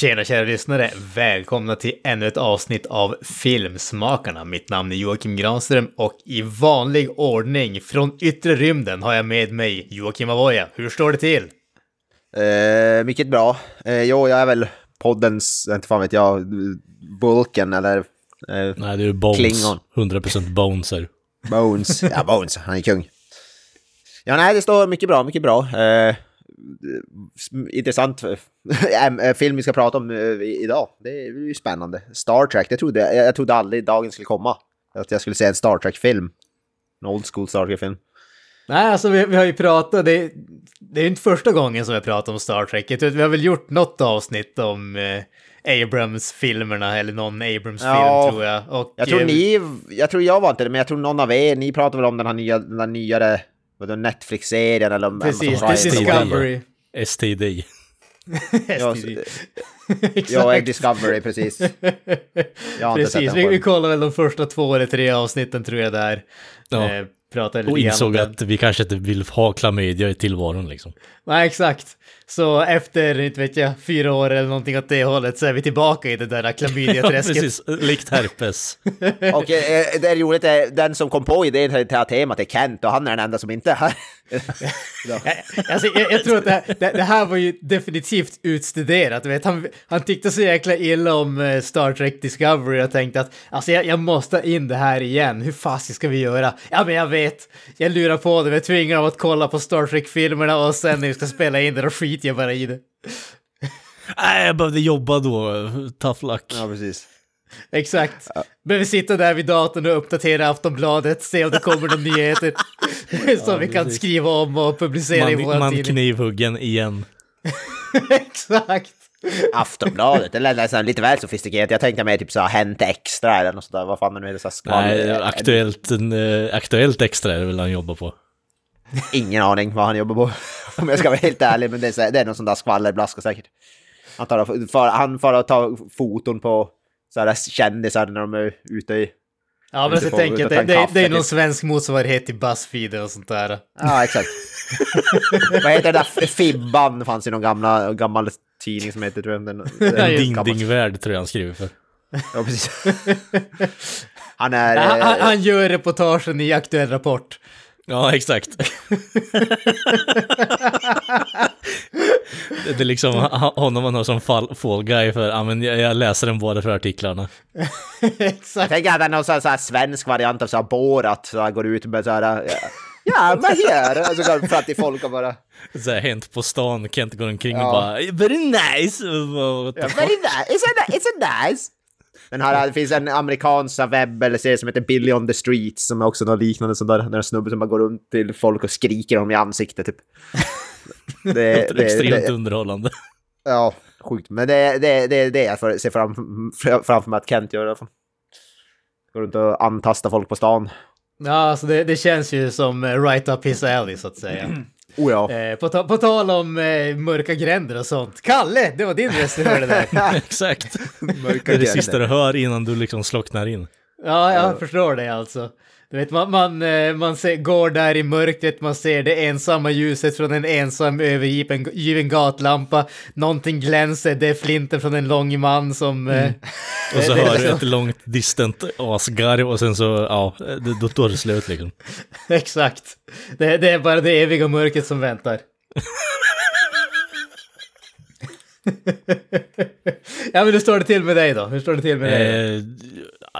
Tjena kära lyssnare! Välkomna till ännu ett avsnitt av Filmsmakarna. Mitt namn är Joakim Granström och i vanlig ordning från yttre rymden har jag med mig Joakim Avoya. Hur står det till? Eh, mycket bra. Eh, jo, jag är väl poddens, inte fan vet jag, Bulken eller eh, Nej, det är Bones. Klingon. 100% Bones här. Bones. Ja, Bones, han är kung. Ja, nej, det står mycket bra, mycket bra. Eh, intressant äh, film vi ska prata om eh, idag. Det är ju spännande. Star Trek, det trodde jag, jag trodde aldrig dagen skulle komma. Att jag skulle se en Star Trek-film. En old school Star Trek-film. Nej, alltså vi, vi har ju pratat, det, det är ju inte första gången som vi pratar om Star Trek. Jag tror att vi har väl gjort något avsnitt om eh, Abrams-filmerna, eller någon Abrams-film Ja, tror jag. Och, Jag tror eh, ni, jag tror jag var inte det, men jag tror någon av er, ni pratade väl om den här nya, den här nyare, vadå, Netflix-serien eller Precis, Prime. Discovery. STD. Ja. Ja, Discovery, precis. Jag har inte sett Precis, vi, vi kollar väl de första två eller tre avsnitten tror jag där. Ja. Eh, pratade lite Och insåg att vi kanske inte vill ha klamydia i tillvaron liksom. Nej, exakt. Så efter, inte vet jag, fyra år eller någonting åt det hållet så är vi tillbaka i det där Ja, klamydia-träsket. precis. Likt herpes. Och eh, det är roligt, eh, den som kom på idén till det här temat är Kent och han är den enda som inte är här. Jag, alltså, jag, jag tror att det här, det, det här var ju definitivt utstuderat. Vet. Han, han tyckte så jäkla illa om eh, Star Trek Discovery och tänkte att alltså, jag, jag måste in det här igen. Hur fasiken ska vi göra? Ja, men jag vet. Jag lurar på det. Vi tvingar dem att kolla på Star Trek-filmerna och sen när vi ska spela in det, då skiter jag bara i det. Nej, jag behövde jobba då. Tough luck. Ja, precis. Exakt. Behöver sitta där vid datorn och uppdatera Aftonbladet, se om det kommer några nyheter som vi kan skriva om och publicera i Man, vår man tidning. knivhuggen igen. Exakt. Aftonbladet, det lät nästan lite väl sofistikerat. Jag tänkte mer typ så här Hänt Extra eller något sånt där. Vad fan är det nu? Så här skvaller. Nej, aktuellt, en, eh, aktuellt extra är det väl han jobbar på. Ingen aning vad han jobbar på. Om jag ska vara helt ärlig, men det är, så, det är någon sån där skvallerblaska säkert. Han, tar, far, han får och ta foton på så här kändisar när de är ute i... Ja, men så tänker jag ute att det, det, det är någon typ. svensk motsvarighet till Buzzfeed och sånt där. Ja, exakt. vad heter det där? Fibban fanns i någon gamla, gammal tidning som heter, tror jag. Den, den, ding-ding-värld tror jag han skriver för. Ja, precis. han är... Han, han, eh, han gör reportagen i Aktuell Rapport. Ja, exakt. det är liksom honom man har som fall, fall guy för, ja men jag, jag läser den bara för artiklarna. Jag Exakt. tänker att det är någon sån här, svensk variant av så här Borat, så här går ut med så här... Ja, ja men här! Och så går de fram till folk och bara... Så här, hänt på stan, Kent går omkring Ja. och bara “Very nice!” bara, Ja, very nice. It's a, it's a nice. Den här, det finns en amerikansk webb eller serie som heter Billy on the Streets som är också något liknande sånt där. En snubbe som bara går runt till folk och skriker dem i ansiktet typ. Det, Det är extremt det, underhållande. Ja, sjukt. Men det, det, det, det är jag får se fram, framför mig att Kent gör i alla fall. Går runt och antastar folk på stan. Ja, alltså det, det känns ju som eh, right up his alley så att säga. Oh ja. Eh, på, ta, på tal om eh, mörka gränder och sånt. Kalle, det var din röst du hörde där. Exakt. Mörka Det är det gränder. sista du hör innan du liksom slocknar in. Ja, jag förstår det alltså. Du vet, man, man, eh, man ser, går där i mörkret, man ser det ensamma ljuset från en ensam övergiven given gatlampa. Någonting glänser, det är flinten från en lång man som... eh, Och så hör du liksom- ett långt distant asgarv och sen så, ja, då, är det slut liksom. Exakt. Det, det är bara det eviga mörkret som väntar. ja, men hur står det till med dig då? Hur står det till med dig? Eh,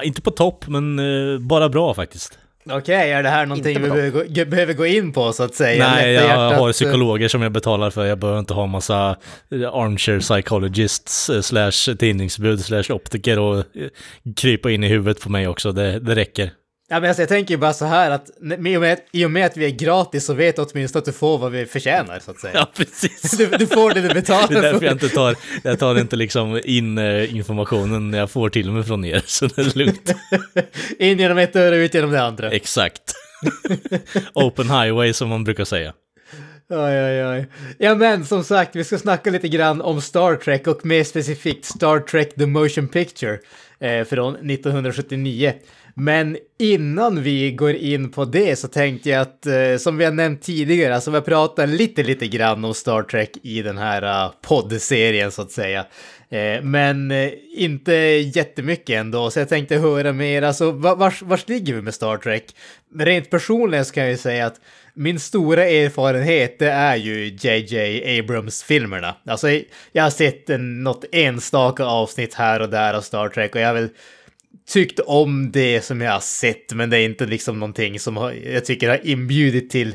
inte på topp, men eh, bara bra faktiskt. Okej, är det här någonting vi behöver behöver gå in på så att säga? Nej, jag har eh, psykologer som jag betalar för. Jag behöver inte ha massa eh, armchair psychologists slash tidningsbud slash optiker och krypa in i huvudet på mig också. Det, det räcker. Ja, men alltså, jag tänker ju bara så här att i och, med, i och med att vi är gratis så vet åtminstone att du får vad vi förtjänar så att säga. Ja, precis. Du, du får det du betalar Det är därför för. jag inte tar, jag tar inte liksom in eh, informationen jag får till mig från er, så det är lugnt. In genom ett öra, ut genom det andra. Exakt. Open highway som man brukar säga. Oj, oj, oj. Ja, men som sagt, vi ska snacka lite grann om Star Trek och mer specifikt Star Trek The Motion Picture eh, från 1979. Men innan vi går in på det så tänkte jag att, eh, som vi har nämnt tidigare, alltså vi har pratat lite, lite grann om Star Trek i den här uh, poddserien så att säga. Eh, men eh, inte jättemycket ändå, så jag tänkte höra mer, alltså vars, vars ligger vi med Star Trek? Rent personligen så kan jag ju säga att min stora erfarenhet det är ju JJ Abrams-filmerna. Alltså jag har sett en, något enstaka avsnitt här och där av Star Trek och jag har väl tyckt om det som jag har sett, men det är inte liksom någonting som har, jag tycker har inbjudit till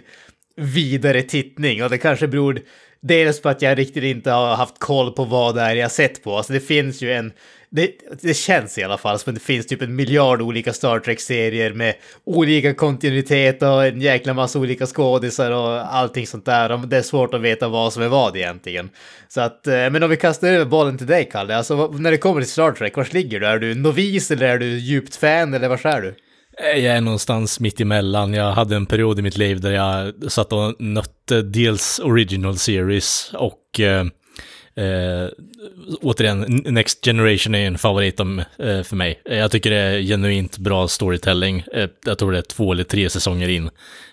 vidare tittning. Och det kanske beror dels på att jag riktigt inte har haft koll på vad det är jag sett på. Alltså det finns ju en, det, det känns i alla fall som att det finns typ en miljard olika Star Trek-serier med olika kontinuitet och en jäkla massa olika skådisar och allting sånt där. Det är svårt att veta vad som är vad egentligen. Så att, eh, men om vi kastar över bollen till dig, Kalle, alltså när det kommer till Star Trek, var ligger du? Är du novis eller är du djupt fan eller var är du? Eh, jag är någonstans mitt emellan. Jag hade en period i mitt liv där jag satt och nötte dels original series och eh, eh, återigen, Next Generation är en favorit om, eh, för mig. Eh, jag tycker det är genuint bra storytelling. Eh, jag tror det är två eller tre säsonger in.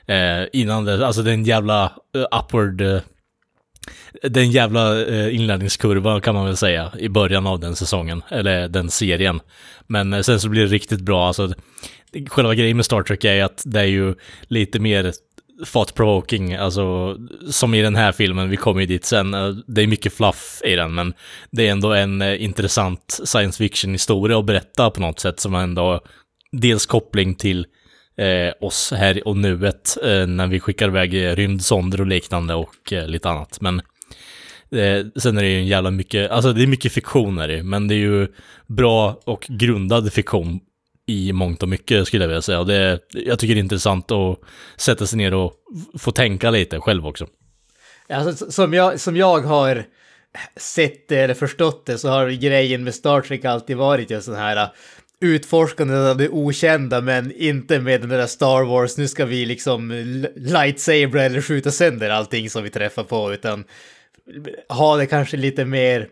Eh, innan det, alltså det är en jävla eh, upward eh, det är en jävla eh, inlärningskurva kan man väl säga i början av den säsongen, eller den serien. Men eh, sen så blir det riktigt bra. Alltså, själva grejen med Star Trek är ju att det är ju lite mer thought provoking, alltså som i den här filmen, vi kommer ju dit sen. Eh, det är mycket fluff i den, men det är ändå en eh, intressant science fiction-historia att berätta på något sätt som ändå dels koppling till eh, oss här och nuet eh, när vi skickar iväg eh, rymdsonder och liknande och eh, lite annat. Men eh, sen är det ju en jävla mycket, alltså det är mycket fiktion är det men det är ju bra och grundad fiktion i mångt och mycket skulle jag vilja säga. Och det, jag tycker det är intressant att sätta sig ner och få tänka lite själv också. Alltså, som, jag, som jag har sett det eller förstått det så har grejen med Star Trek alltid varit just sån här äh, utforskandet av det okända men inte med den där Star Wars, nu ska vi liksom lightsaber eller skjuta sönder allting som vi träffar på utan ha det kanske lite mer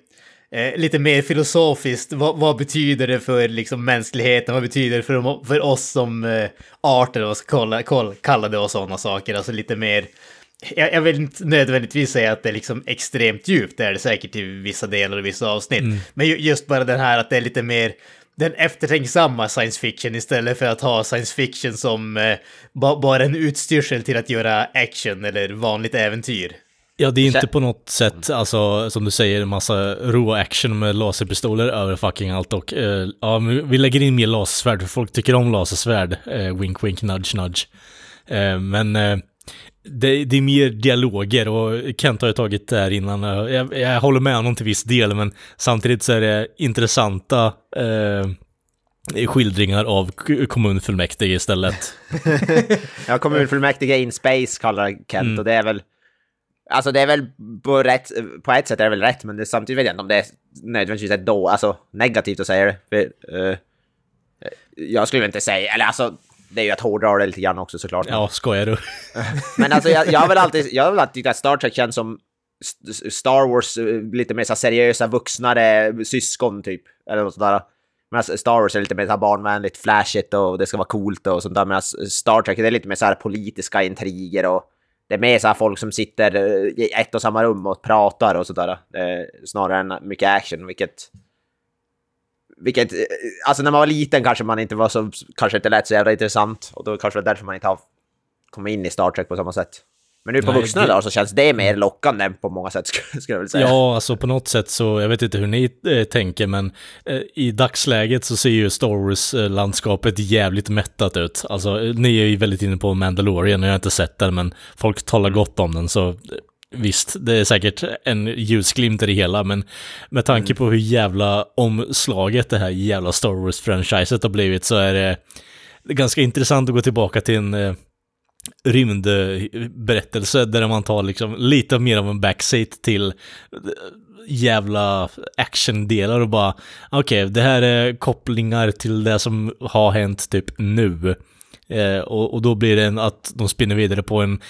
Eh, lite mer filosofiskt, vad, vad betyder det för liksom, mänskligheten, vad betyder det för, för oss som eh, art, eller vad ska kall, kalla det och sådana saker, alltså lite mer jag, jag vill inte nödvändigtvis säga att det är liksom extremt djupt, det är det säkert i vissa delar och vissa avsnitt. Men ju, just bara den här att det är lite mer den eftertänksamma science fiction istället för att ha science fiction som eh, ba, bara en utstyrsel till att göra action eller vanligt äventyr. Ja, det är inte på något sätt, alltså som du säger, en massa rå action med laserpistoler över fucking allt och eh, ja, vi lägger in mer lasersvärd för folk tycker om lasersvärd. Eh, wink wink nudge nudge. Eh, men eh, det, det är mer dialoger och Kent har ju tagit det här innan. eh, Jag, jag håller med honom till viss del, men samtidigt så är det intressanta eh, skildringar av kommunfullmäktige istället. Ja, kommunfullmäktige in space kallar Kent och det är väl... Alltså det är väl på, rätt, på ett sätt är det väl rätt, men det, samtidigt vet jag inte om det är nödvändigtvis är då, alltså negativt att säga det. För, eh, jag skulle inte säga, eller alltså, det är ju att hårdra det lite grann också såklart. Ja, skojar du? Men alltså jag, jag har väl alltid, jag har väl alltid tyckt att Star Trek känns som Star Wars, eh, lite mer så seriösa, vuxnare syskon typ. Eller något sådär. Medan Star Wars är lite mer så barnvänligt, flashigt och det ska vara coolt och sånt där. Medan Star Trek det är lite mer så här politiska intriger och det är mer så här folk som sitter eh, i ett och samma rum och pratar och sådär. Eh, snarare än mycket action, vilket... Vilket, eh, alltså när man var liten kanske man inte var så, kanske inte lät så jävla intressant. Och då kanske det var därför man inte har kommit in i Star Trek på samma sätt. Men nu på Nej, vuxna det- dagar så känns det mer lockande på många sätt, skulle jag vilja säga. Ja, alltså på något sätt så, jag vet inte hur ni eh, tänker, men eh, i dagsläget så ser ju Star Wars-landskapet jävligt mättat ut. Alltså, eh, ni är ju väldigt inne på Mandalorian, jag har inte sett den, men folk talar gott om den, så eh, visst, det är säkert en ljusglimt i det hela, men med tanke på hur jävla omslaget det här jävla Star Wars-franchiset har blivit så är det ganska intressant att gå tillbaka till en eh, rymdberättelse där man tar liksom lite mer av en backseat till eh, jävla actiondelar och bara okej, okay, det här är kopplingar till det som har hänt typ nu. Eh, och, och, då blir det en, att de spinner vidare på en,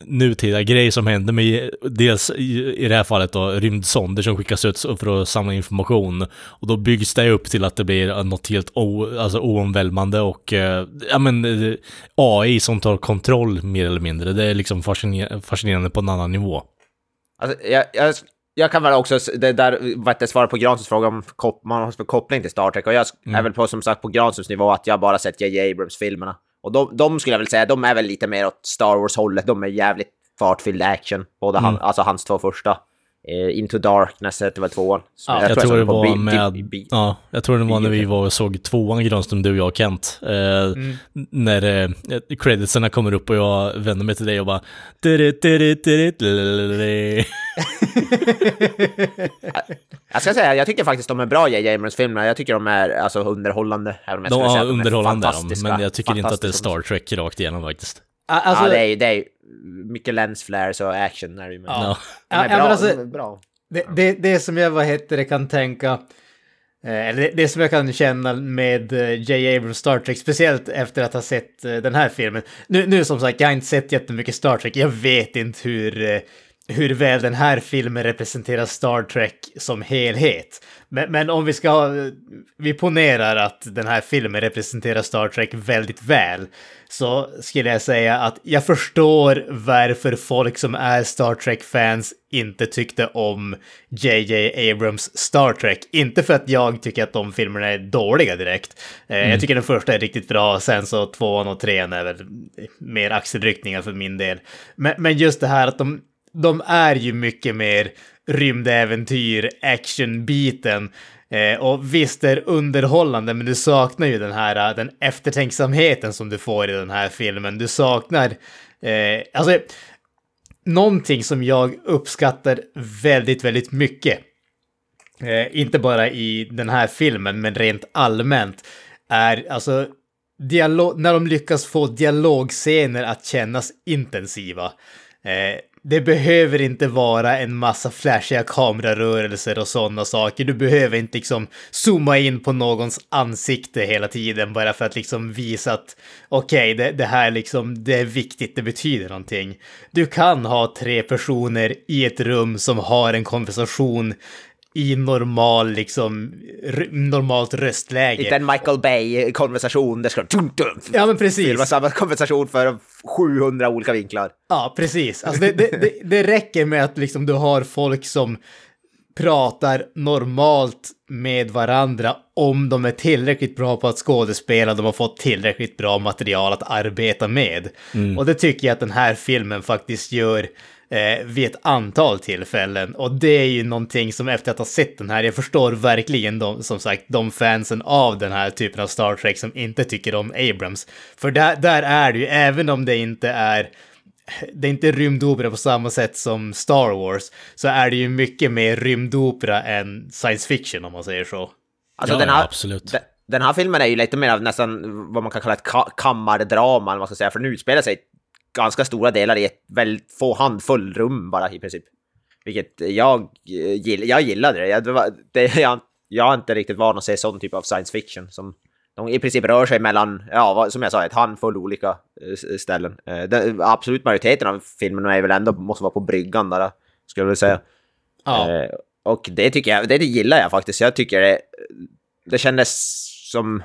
nutida grej som händer med dels i, i det här fallet då rymdsonder som skickas ut för att samla information. Och då byggs det upp till att det blir något helt o, alltså oomvälvande och eh, ja men eh, AI som tar kontroll mer eller mindre. Det är liksom fascinerande, fascinerande på en annan nivå. Alltså, jag, jag jag kan väl också, det där, vad det svara på Granströms fråga om man har för koppling till Star Trek. Och jag mm. är väl på, som sagt, på Granströms nivå att jag bara sett J.J. Abrams-filmerna. Och de, de skulle jag väl säga, de är väl lite mer åt Star Wars-hållet. De är jävligt fartfylld action. Både han, mm. alltså hans två första. Eh, Into Darkness hette väl tvåan. Ja, jag, jag, tror, det var med, ja, jag tror det var när vi var och såg tvåan Granström, du och jag och Kent. Eh, mm. När eh, creditserna kommer upp och jag vänder mig till dig och bara... jag ska säga, jag tycker faktiskt de är bra, J.J. Abrams-filmerna. Jag tycker de är alltså, underhållande. Även om jag de, ja, underhållande är de, men jag tycker inte att det är Star Trek rakt igenom faktiskt. Alltså, ja, det är, det är mycket lensflares och action. Är det, men, ja. De är bra. Ja, alltså, bra. Det, det, det som jag, vad heter det, kan tänka, eh, eller det, det som jag kan känna med eh, J. Abrams Star Trek, speciellt efter att ha sett eh, den här filmen. Nu, nu som sagt, jag har inte sett jättemycket Star Trek, jag vet inte hur hur väl den här filmen representerar Star Trek som helhet. Men, men, om vi ska, vi ponerar att den här filmen representerar Star Trek väldigt väl, så skulle jag säga att jag förstår varför folk som är Star Trek-fans inte tyckte om JJ Abrams Star Trek. Inte för att jag tycker att de filmerna är dåliga direkt. Mm. Jag tycker den första är riktigt bra, sen så tvåan och trean är väl mer axelryckningar för min del. Men, men just det här att de de är ju mycket mer rymdäventyr, actionbiten. Eh, och visst det är underhållande, men du saknar ju den här eh, den eftertänksamheten som du får i den här filmen. Du saknar, eh, alltså, någonting som jag uppskattar väldigt, väldigt mycket. Eh, inte bara i den här filmen, men rent allmänt, är alltså dialog, när de lyckas få dialogscener att kännas intensiva. Eh, det behöver inte vara en massa flashiga kamerarörelser och sådana saker. Du behöver inte liksom zooma in på någons ansikte hela tiden bara för att liksom visa att okej, okay, det, det, här liksom, det är viktigt, det betyder någonting. Du kan ha tre personer i ett rum som har en konversation i normal, liksom, normalt röstläge. Inte en Michael Bay-konversation, det ska... Ja, men precis. Filma samma konversation för 700 olika vinklar. Ja, precis. Alltså det, det, det, det räcker med att liksom du har folk som pratar normalt med varandra om de är tillräckligt bra på att skådespela, de har fått tillräckligt bra material att arbeta med. Mm. Och det tycker jag att den här filmen faktiskt gör eh, vid ett antal tillfällen. Och det är ju någonting som efter att ha sett den här, jag förstår verkligen de, som sagt, de fansen av den här typen av Star Trek som inte tycker om Abrams. För där, där är det ju, även om det inte är det är inte rymdopera på samma sätt som Star Wars, så är det ju mycket mer rymdopera än science fiction om man säger så. Alltså ja, den här, absolut. Den, den här filmen är ju lite mer av nästan vad man kan kalla ett ka kammardrama, eller vad man ska säga, för den utspelar sig ganska stora delar i ett väldigt få handfull rum bara i princip. Vilket jag, gill, jag gillade det. Jag, det, var, det jag, jag är inte riktigt van att se sån typ av science fiction som de i princip rör sig mellan, ja, som jag sa, ett handfull olika eh, ställen. Eh, det, absolut majoriteten av filmen är väl ändå, måste vara på bryggan där, skulle jag vilja säga. Ja. Eh, och det tycker jag, det gillar jag faktiskt. Jag tycker det, det kändes som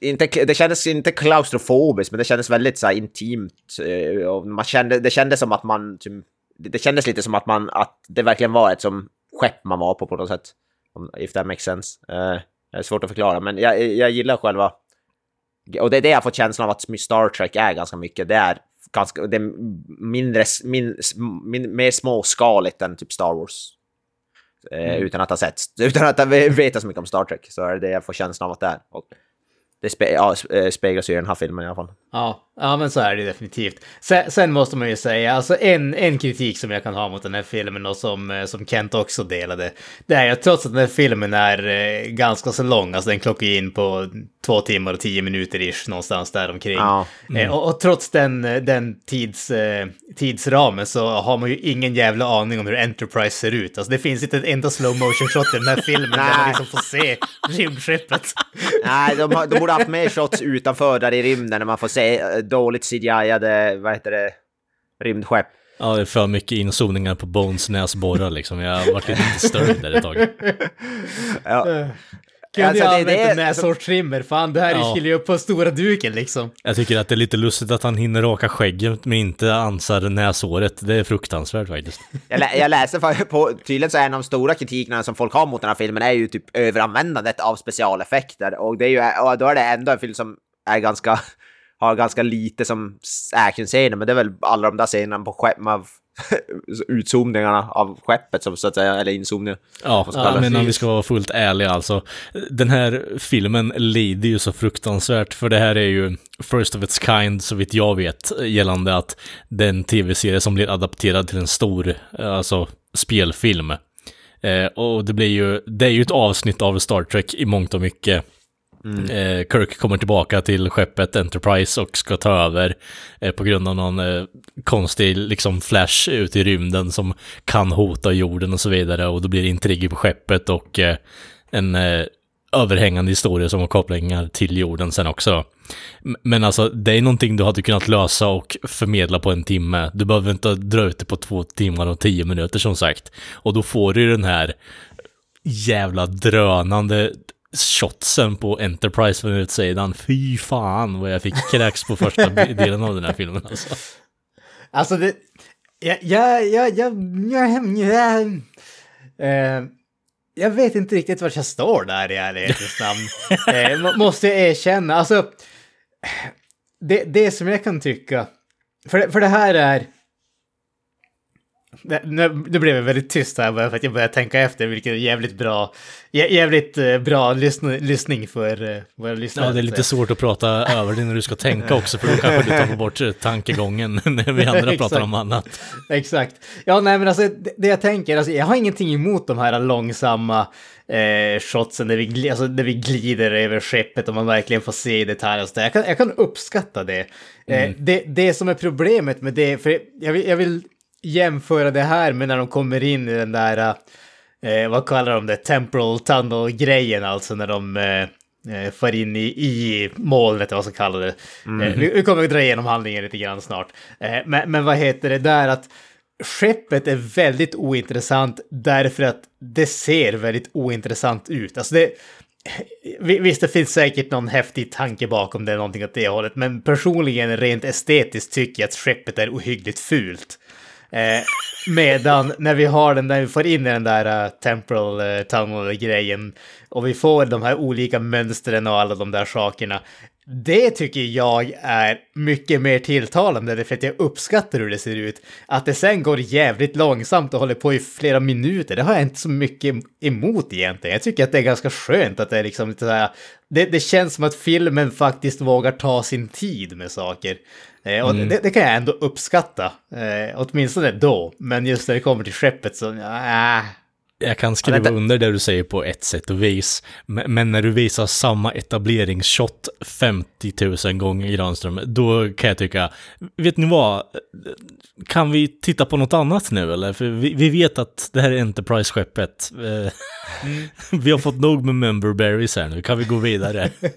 inte, det kändes inte klaustrofobiskt, men det kändes väldigt så här, intimt. Eh, och man kände, det kändes som att man... Typ, det kändes lite som att man... Att det verkligen var ett som skepp man var på på något sätt. If that makes sense. Uh, det är svårt att förklara, men jag, jag gillar själva... Och det är det jag fått känslan av att Star Trek är ganska mycket. Det är ganska... Det är mindre... Min, min, mer småskaligt än typ Star Wars. Uh, mm. Utan att ha sett... Utan att veta så mycket om Star Trek så är det det jag får känslan av att det är. Och, det spe, ja, eh, speglas ju i den här filmen i alla fall. Ja, ja men så är det definitivt. Sen, sen, måste man ju säga, alltså en, en kritik som jag kan ha mot den här filmen och som, eh, som Kent också delade, det är att trots att den här filmen är eh, ganska så lång, alltså den klockar in på två timmar och tio minuter ish någonstans där omkring. Ja. Mm. Eh, och, och, trots den, den tids, eh, tidsramen så har man ju ingen jävla aning om hur Enterprise ser ut. Alltså det finns inte ett enda slow motion shot i den här filmen där man liksom får se rymdskeppet. Nej, de, de borde haft mer shots utanför där i rymden när man får se dåligt CGI-ade, vad heter det, rymdskepp. Ja, det är för mycket inzoomningar på Bones näsborrar liksom. Jag har varit lite störd där ett tag. Ja. Kunde Alltså, jag det- använt en näshårstrimmer, fan det här Ja. skulle ju upp på stora duken liksom. Jag tycker att det är lite lustigt att han hinner raka skägget men inte ansar näshåret. Det är fruktansvärt faktiskt. Jag, lä jag läste för, på, tydligen så är en av de stora kritikerna som folk har mot den här filmen är ju typ överanvändandet av specialeffekter. Och, det är ju, och då är det ändå en film som är ganska, har ganska lite som actionscener, men det är väl alla de där scenerna på skepp, utzoomningarna av skeppet som så att säga, eller inzoomningar. Ja, man men om vi ska vara fullt ärliga alltså. Den här filmen lider ju så fruktansvärt, för det här är ju first of its kind, så vitt jag vet, gällande att den tv-serie som blir adapterad till en stor, eh, alltså spelfilm. Eh, och det blir ju, det är ju ett avsnitt av Star Trek i mångt och mycket. Mm. Eh, Kirk kommer tillbaka till skeppet Enterprise och ska ta över eh, på grund av någon eh, konstig liksom flash ut i rymden som kan hota jorden och så vidare och då blir det intriger på skeppet och eh, en eh, överhängande historia som har kopplingar till jorden sen också. Men alltså, det är någonting du hade kunnat lösa och förmedla på en timme. Du behöver inte dra ut det på två timmar och tio minuter som sagt. Och då får du ju den här jävla drönande shotsen på Enterprise från utsidan. Fy fan vad jag fick kräks på första delen av den här filmen alltså. Alltså det... Jag... Jag... Jag... Jag... jag, jag eh, jag vet inte riktigt vart jag står där i ärlighetens namn. eh, må- måste jag erkänna. Alltså... Det, det som jag kan tycka... För, för det här är... Nu, nu blev jag väldigt tyst här bara för att jag började tänka efter, vilket är jävligt bra, jä- jävligt eh, bra lyssn, lyssning för eh, våra lyssnare. Ja, det är lite svårt att prata över det när du ska tänka också, för då kanske du tappar bort eh, tankegången när vi andra pratar om annat. Exakt. Ja, nej, men alltså det, det jag tänker, alltså, jag har ingenting emot de här långsamma eh, shotsen där vi, alltså, där vi glider över skeppet och man verkligen får se i detalj och så där. Jag kan, jag kan uppskatta det. Eh, det. Det som är problemet med det, för jag vill, jag vill jämföra det här med när de kommer in i den där, eh, vad kallar de det, temporal tunnel-grejen, alltså när de eh, eh, far in i, i molnet, vad man ska kalla det. Eh, vi, vi kommer att dra igenom handlingen lite grann snart. Eh, men, men vad heter det där att skeppet är väldigt ointressant därför att det ser väldigt ointressant ut. Alltså det, vi- visst, det finns säkert någon häftig tanke bakom det, någonting åt det hållet, men personligen rent estetiskt tycker jag att skeppet är ohyggligt fult. Eh, medan när vi har den där, vi får in den där uh, temporal uh, tunnel-grejen och vi får de här olika mönstren och alla de där sakerna. Det tycker jag är mycket mer tilltalande, för att jag uppskattar hur det ser ut. Att det sen går jävligt långsamt och håller på i flera minuter, det har jag inte så mycket emot egentligen. Jag tycker att det är ganska skönt att det är liksom lite så här, det, det känns som att filmen faktiskt vågar ta sin tid med saker. Eh, och det, det kan jag ändå uppskatta, eh, åtminstone då. Men just när det kommer till skeppet så, äh, Jag kan skriva vänta. under det du säger på ett sätt och vis. Men, när du visar samma etableringsshot 50 000 gånger Granström, då kan jag tycka, vet ni vad? Kan vi titta på något annat nu eller? För vi, vi vet att det här är Enterprise-skeppet. Eh, vi har fått nog med member berries här nu, kan vi gå vidare? Sen,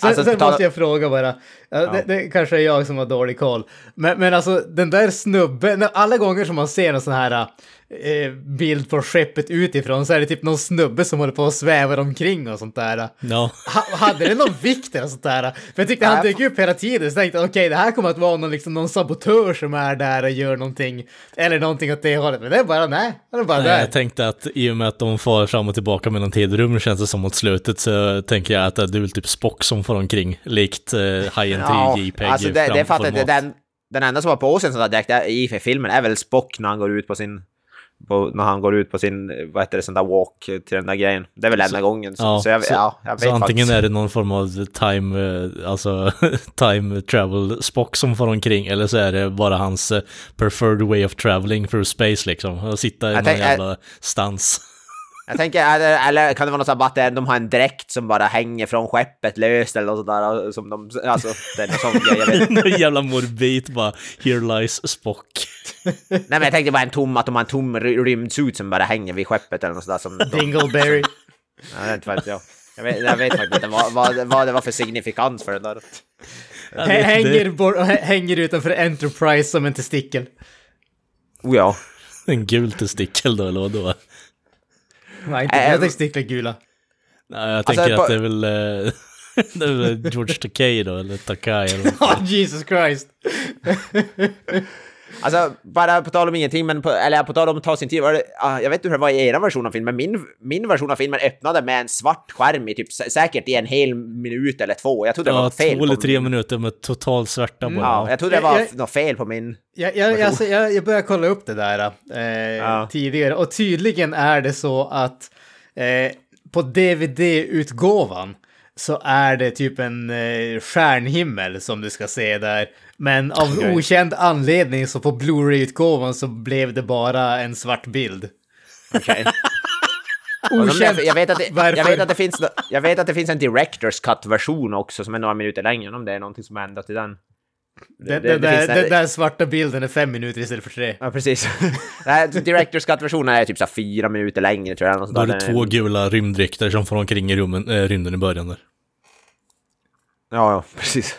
Alltså, sen måste jag fråga bara, ja. det, det kanske är jag som har dålig koll, men, men alltså den där snubben, när- alla gånger som man ser en sån här eh, bild på skeppet utifrån så är det typ någon snubbe som håller på och svävar omkring och sånt där. Ja. Ha, hade det någon vikt eller sånt där? För jag tyckte han dök upp hela tiden, så tänkte jag okej, det här kommer att vara någon, liksom, någon sabotör som är där och gör någonting, eller någonting åt det hållet, men det är bara nej, han är bara Nej, där. jag tänkte att i och med att de far fram och tillbaka mellan tidrum känns det som mot slutet så tänker jag att det är väl typ Spock som får omkring, likt eh, High Ja, JPEG alltså det, det det, framformat. den, den enda som har på sig en sån där dräkt är- i för filmen är väl Spock när han går ut på sin på, när han går ut på sin, vad heter det, sån där walk till den där grejen. Det är väl enda gången. Så, ja, så, jag, så- ja, jag vet Så antingen faktiskt. är det någon form av time, eh, alltså time travel spock som får omkring eller så är det bara hans eh, preferred way of traveling through space liksom. Att sitta i Jag någon tänk- jävla stans. Jag tänker, eller, eller kan det vara något sånt att de har en dräkt som bara hänger från skeppet löst eller något sådär som de, alltså det är någon sån grej, jag vet Någon jävla morbid bara, here lies Spock. Nej men jag tänkte bara en tom, att de har en tom ry- rymdsuit som bara hänger vid skeppet eller något sådär som... Dingleberry. Ja, det vet inte jag. Jag vet, jag vet faktiskt inte vad, vad, vad det var för signifikans för det där. Hänger, bor- hä- hänger utanför Enterprise som en testikel. Oh ja. En gul testikel då, eller vadå? Nej, inte Äh, mina testiklar gula. Nej, jag Alltså, tänker på- att det är väl... eh, det är väl George Takei då, eller Takai eller Oh, Jesus Christ. Alltså, bara på tal om ingenting, men på, eller på tal om att ta sin tid, var det, ah, jag vet inte hur det var i era version av filmen, min, min version av filmen öppnade med en svart skärm i typ sä- säkert i en hel minut eller två. Jag trodde det Ja, var fel två eller tre min. minuter med totalt svarta bara. Ja, jag trodde det var Jag- jag- något fel på min. Jag, jag, alltså, jag, jag började kolla upp det där eh, Ja. tidigare och tydligen är det så att eh, på DVD-utgåvan så är det typ en eh, stjärnhimmel som du ska se där. Men av Okej. okänd anledning så på Blu-ray-utgåvan så blev det bara en svart bild. Okänt Jag vet, att det, jag, varför. vet att det finns, jag vet att det finns en Directors Cut-version också som är några minuter längre, om det är någonting som har ändrat i den. Den, det- den, det där, den där svarta bilden är fem minuter istället för tre. Ja, precis. Nej, Directors Cut-versionen är typ så fyra minuter längre tror jag. Då är det två gula rymddräkter som får omkring i rummen, äh, rymden i början där. Ja, ja, precis.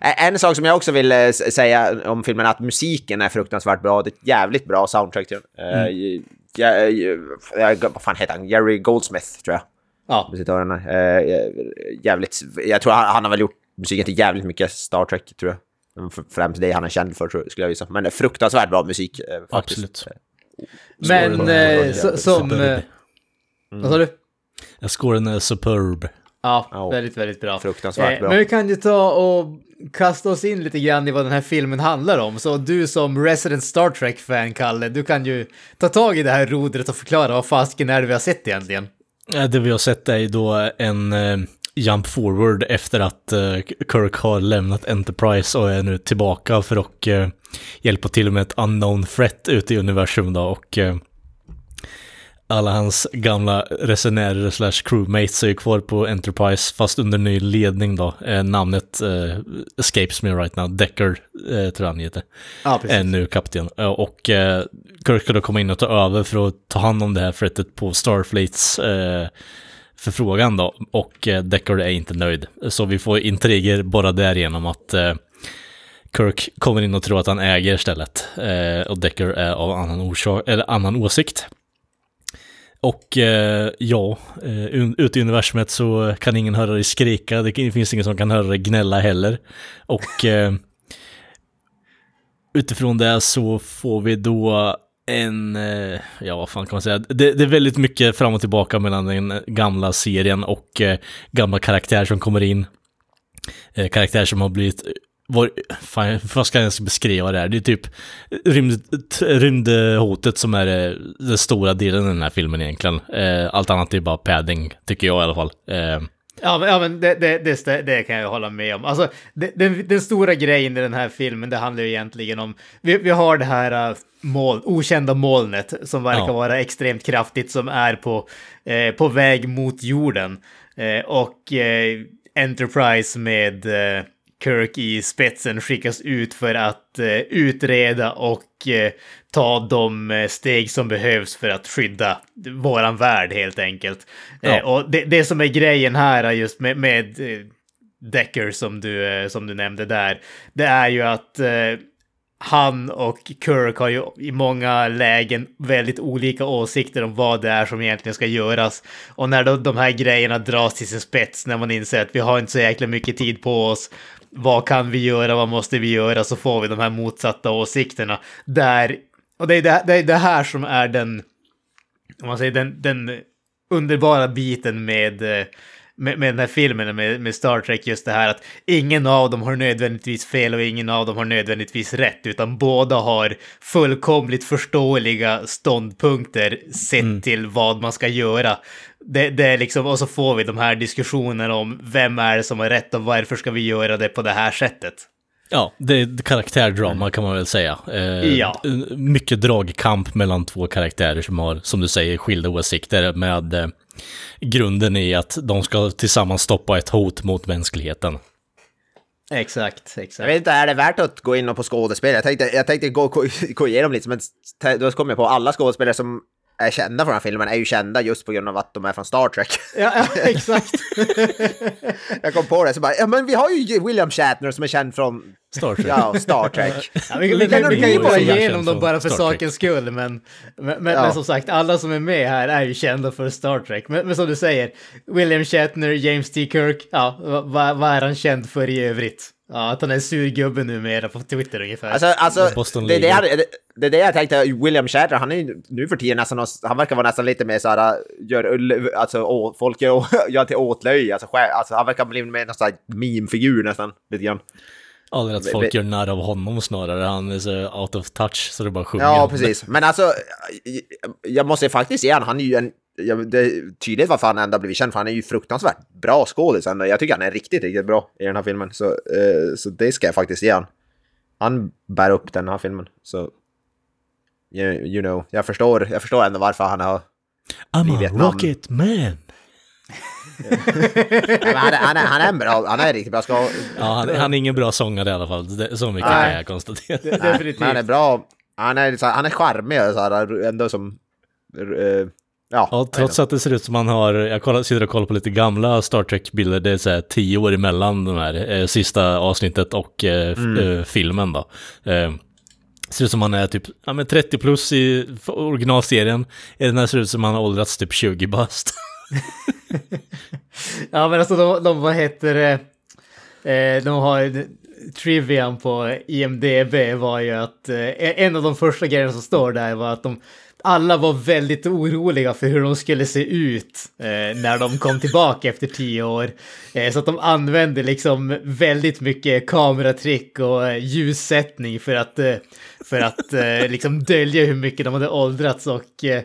En sak som jag också vill eh, säga om filmen är att musiken är fruktansvärt bra. Det är ett jävligt bra soundtrack till den. Eh, ja, ja, vad fan heter han? Jerry Goldsmith, tror jag. Ja. Eh, jävligt... Jag tror han, han har väl gjort musiken till jävligt mycket Star Trek, tror jag. Främst det han är känd för, jag, skulle jag gissa. Men det är fruktansvärt bra musik, eh, faktiskt. Absolut. men eh, är så, som... Eh, vad sa du? Ja, Scoren är superb. Ja, Ja. väldigt, väldigt bra. Fruktansvärt Eh, bra. Men vi kan ju ta och kasta oss in lite grann i vad den här filmen handlar om. Så du som resident Star Trek-fan, Kalle, du kan ju ta tag i det här rodret och förklara vad fasken är det vi har sett egentligen. Ja, Det vi har sett är ju då en eh, jump forward efter att eh, Kirk har lämnat Enterprise och är nu tillbaka för att eh, hjälpa till med ett unknown threat ute i universum då och eh, alla hans gamla resenärer slash crewmates är ju kvar på Enterprise fast under ny ledning då. Namnet eh, escapes me right now, Decker eh, tror jag han heter Ja, är nu kapten. Och eh, Kirk ska då komma in och ta över för att ta hand om det här frettet på Starfleets eh, förfrågan då. Och eh, Deckard är inte nöjd. Så vi får intriger bara därigenom att eh, Kirk kommer in och tror att han äger stället. Eh, och Deckard är av annan, orsak, eller annan åsikt. Och eh, ja, ute i universumet så kan ingen höra dig skrika, det finns ingen som kan höra dig gnälla heller. Och eh, utifrån det så får vi då en, eh, ja vad fan kan man säga, det, det är väldigt mycket fram och tillbaka mellan den gamla serien och eh, gamla karaktärer som kommer in. Eh, karaktärer som har blivit, eh, var, fan, vad ska jag ens beskriva det här? Det är typ rymd, rymdhotet som är eh, den stora delen i den här filmen egentligen. Eh, allt annat är bara padding, tycker jag i alla fall. Eh, Ja, men, ja, men det, det, det, det kan jag hålla med om. Alltså, den, den stora grejen i den här filmen, det handlar ju egentligen om... Vi, vi har det här uh, moln, okända molnet som verkar Ja. vara extremt kraftigt, som är på, eh, på väg mot jorden. Eh, och eh, Enterprise med eh, Kirk i spetsen skickas ut för att eh, utreda och eh, ta de eh, steg som behövs för att skydda våran värld helt enkelt. Ja. Eh, och det, det som är grejen här är just med, med eh, Decker som du, eh, som du nämnde där, det är ju att han och Kirk har ju i många lägen väldigt olika åsikter om vad det är som egentligen ska göras. Och när då de här grejerna dras till sin spets, när man inser att vi har inte så jäkla mycket tid på oss, vad kan vi göra, vad måste vi göra, så får vi de här motsatta åsikterna. Där, och det är det, det, är det här som är den, om man säger den, den underbara biten med, eh, med, med den här filmen med, med Star Trek just det här att ingen av dem har nödvändigtvis fel och ingen av dem har nödvändigtvis rätt utan båda har fullkomligt förståeliga ståndpunkter sett till vad man ska göra. Det, det är liksom, och så får vi de här diskussionerna om vem är det som har rätt och varför ska vi göra det på det här sättet. Ja, det är karaktärdrama kan man väl säga. Eh, Ja. Mycket dragkamp mellan två karaktärer som har, som du säger, skilda åsikter med eh, grunden i att de ska tillsammans stoppa ett hot mot mänskligheten. Exakt, Jag exakt. vet inte, är det värt att gå in på skådespel? Jag tänkte, jag tänkte gå, gå, igenom lite, men då kom jag på alla skådespelare som är kända från den här filmen är ju kända just på grund av att de är från Star Trek. Ja, ja, exakt. jag kom på det så bara, ja men vi har ju William Shatner som är känd från Star Trek. ja, Star Trek. Ja, vi, vi, kan, vi kan ju bara igenom dem bara för sakens skull, men, men, men, Ja. men som sagt, alla som är med här är ju kända för Star Trek. Men, men som du säger, William Shatner, James T. Kirk, ja, vad va, vad är han känd för i övrigt? Ja, att han är en sur gubbe numera på Twitter ungefär. Alltså, alltså det, är det, jag, det, det är det jag tänkte, William Shatner, han är ju nu för tiden nästan, någon- han verkar vara nästan lite mer såhär, gör, ull- alltså å, folk gör, gör till åtlöje, alltså, själv- alltså han verkar bli mer nästan meme-figur nästan, lite grann. Aldrig att folk gör narr av honom snarare. Han är så out of touch så det bara sjunger. Ja, precis. Men alltså, jag- jag måste faktiskt ge han, han är ju en, jag, det är tydligt varför han ändå blivit känd, för han är ju fruktansvärt bra skådis. Jag tycker han är riktigt, riktigt bra i den här filmen. Så, eh, så det ska jag faktiskt ge han. Han bär upp den här filmen. Så, you, you know, jag förstår, jag förstår ändå varför han har... I'm a rocket man. Ja, han, är, han, är, han är en bra, han är riktigt bra skådis. Ja, han, han är ingen bra sångare i alla fall. Det, så mycket Nej. kan jag konstatera. Definitivt. Men han är bra, han är, han är charmig och så här, ändå som... eh, ja, Ja, trots att det ser ut som man har, jag kollar, sitter och kollar på lite gamla Star Trek-bilder, det är så här tio år emellan de här, eh, sista avsnittet och eh, Mm. eh, filmen då. Eh, ser ut som man är typ, ja men 30 plus i originalserien, i den här ser ut som man har åldrats typ 20 bast. Ja, men alltså de, de vad heter det? Eh, de har trivian på IMDB var ju att eh, en av de första grejerna som står där var att de alla var väldigt oroliga för hur de skulle se ut eh, när de kom tillbaka efter tio år. Eh, så att de använde liksom väldigt mycket kameratrick och eh, ljussättning för att, eh, för att eh, liksom dölja hur mycket de hade åldrats och eh,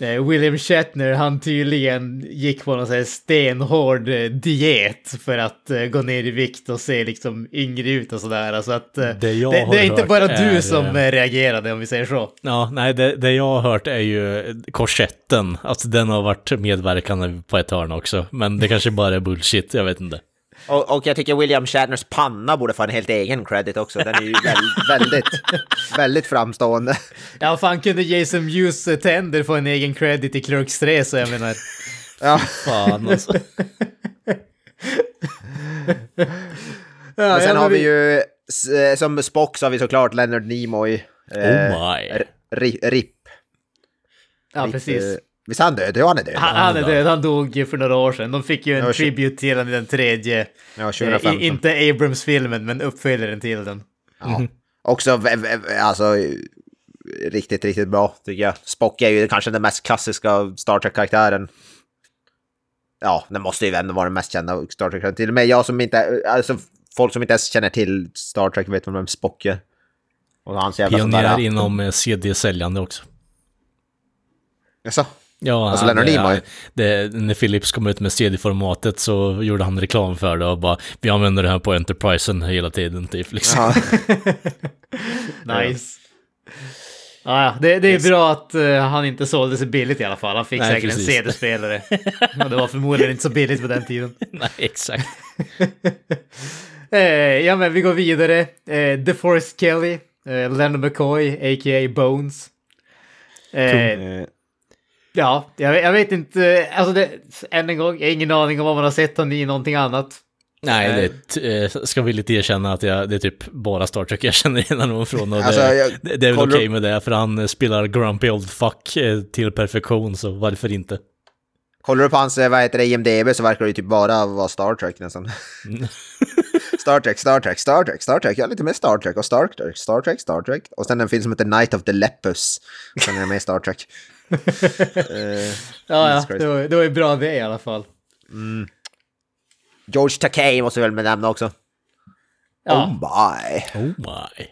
William Shatner, han tydligen gick på någon sån här stenhård eh, diet för att eh, gå ner i vikt och se liksom yngre ut och sådär. Alltså att eh, Det det, det är inte bara är, du som eh, eh, reagerade om vi säger så. Ja, nej, det, det jag har hört är ju korsetten, alltså den har varit medverkande på ett hörn också, men det kanske bara är bullshit, jag vet inte. Och, och jag tycker William Shatners panna borde få en helt egen credit också. Den är ju väldigt, väldigt, väldigt framstående. Ja, fan kunde Jason Mewes eh, tänder få en egen credit i Clerks 3 så jag menar. Ja, Fan alltså. Men sen har vi ju, eh, som Spock så har vi såklart Leonard Nimoy. Oh Eh, my. R- ri- RIP. Ja, precis. Eh, Visst är han död? Ja, han är död. Han, han är död, han dog ju för några år sedan. De fick ju en Ja, tribute till honom i den tredje. Ja, Eh, 2015. i, inte Abrams-filmen, men uppföljaren till den. Ja. Också, alltså, riktigt, riktigt bra tycker jag. Spock är ju kanske den mest klassiska Star Trek-karaktären. Ja, den måste ju ändå vara den mest kända Star Trek-karaktären. Till och med jag som inte, alltså folk som inte ens känner till Star Trek vet vem Spock är. Och hans jävla Pionjär där... inom eh, CD-säljande också. Jaså? Ja, Alltså Leonard Nimoy? när Philips kom ut med CD-formatet så gjorde han reklam för det och bara vi använder det här på Enterprisen hela tiden typ liksom. Ja. Nice. Ja, det, det är bra att eh, han inte sålde sig billigt i alla fall. Han fick Nej, säkert precis. en CD-spelare. Och det var förmodligen inte så billigt på den tiden. Nej, exakt. Eh, ja, men vi går vidare. Eh, DeForest Kelly, eh, Leonard McCoy, a.k.a. Bones. Eh, Eh, ja, jag, jag vet inte. Alltså, det, än en gång, jag har ingen aning om vad man har sett honom i någonting annat. Nej, det eh, ska villigt erkänna att jag, det är typ bara Star Trek jag känner igen honom från. Och Alltså, det, jag- det, det är väl okej upp- med det, för han spelar grumpy old fuck eh, till perfektion, så varför inte? Kollar du på hans, eh, vad heter det, IMDB så verkar det ju typ bara vara Star Trek nästan. Star Trek, Star Trek, Star Trek, Star Trek, ja lite mer Star Trek och Star Trek, Star Trek, Star Trek. Och sen en film som heter Night of the Lepus. Sen är det mer Star Trek. Eh, Ja, ja, det var, det var ju bra det i alla fall. George Takei måste väl nämna också. Ja. Oh my. Oh my.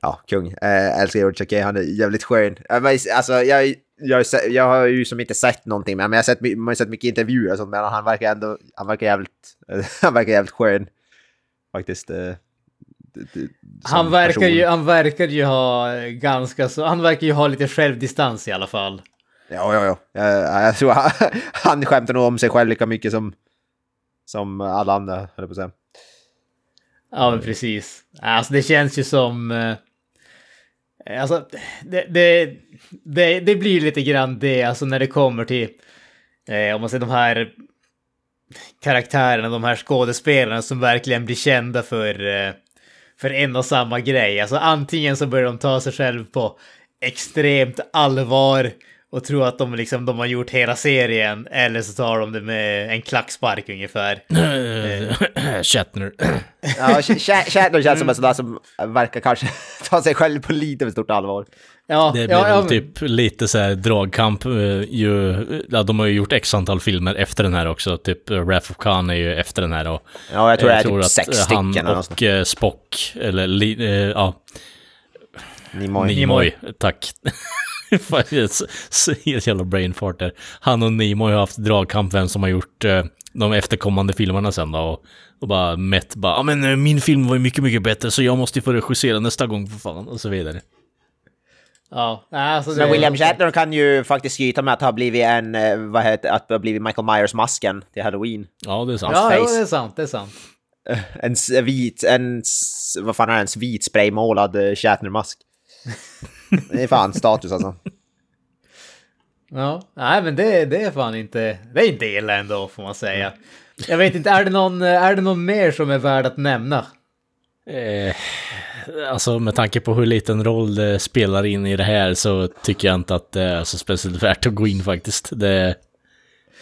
Ja, kung. Äh, älskar George Takei, han är jävligt skön. Men, alltså, jag, jag, jag har ju som inte sett någonting, men jag har sett, man har sett mycket intervjuer och sånt, men han verkar ändå, han verkar jävligt, han verkar jävligt skön. Faktiskt. Han verkar, person. ju, han verkar ju ha ganska så... Han verkar ju ha lite självdistans i alla fall. Ja, ja, ja. Jag, jag tror han, han skämtar nog om sig själv lika mycket som, som alla andra, höll jag på att säga. Ja, men precis. Alltså det känns ju som... eh, Alltså, det, det, det, det blir lite grann det, alltså när det kommer till... Eh, om man säger de här karaktärerna, de här skådespelarna som verkligen blir kända för, eh, för en och samma grej. Alltså antingen så börjar de ta sig själv på extremt allvar och tro att de, liksom, de har gjort hela serien, eller så tar de det med en klackspark ungefär. Shatner. Ja, Sh- Sh- Shatner känns som en sån där som verkar kanske ta sig själv på lite för stort allvar. Ja, Det blir ja, väl ja, men- typ lite så här dragkamp. eh, Ju, ja, de har ju gjort x antal filmer efter den här också. Typ uh, Wrath of Khan är ju efter den här. Och, Ja, jag tror det är tror typ att sex eh, stycken han och eh, Spock, eller li, eh, ja, Nimoy. Nimoy, tack. Helt jävla brain fart där. Han och Nimoy har haft dragkamp vem som har gjort eh, de efterkommande filmerna sen då. Och, och bara mätt bara, ja men eh, min film var ju mycket, mycket bättre så jag måste ju få regissera nästa gång för fan. Och så vidare. Ja, alltså Men William Shatner kan ju faktiskt skryta med att ha blivit en, eh, vad heter att ha blivit Michael Myers-masken till Halloween. Ja, det är sant. Ja, det är sant, det är sant. En vit, en, vad fan är det, en vit spraymålad eh, Shatner-mask. Det är fan status alltså. Ja, nej men det, det är fan inte, det är inte illa ändå får man säga. Jag vet inte, är det någon, är det någon mer som är värd att nämna? Eh, alltså med tanke på hur liten roll det spelar in i det här så tycker jag inte att det är så speciellt värt att gå in faktiskt. Det,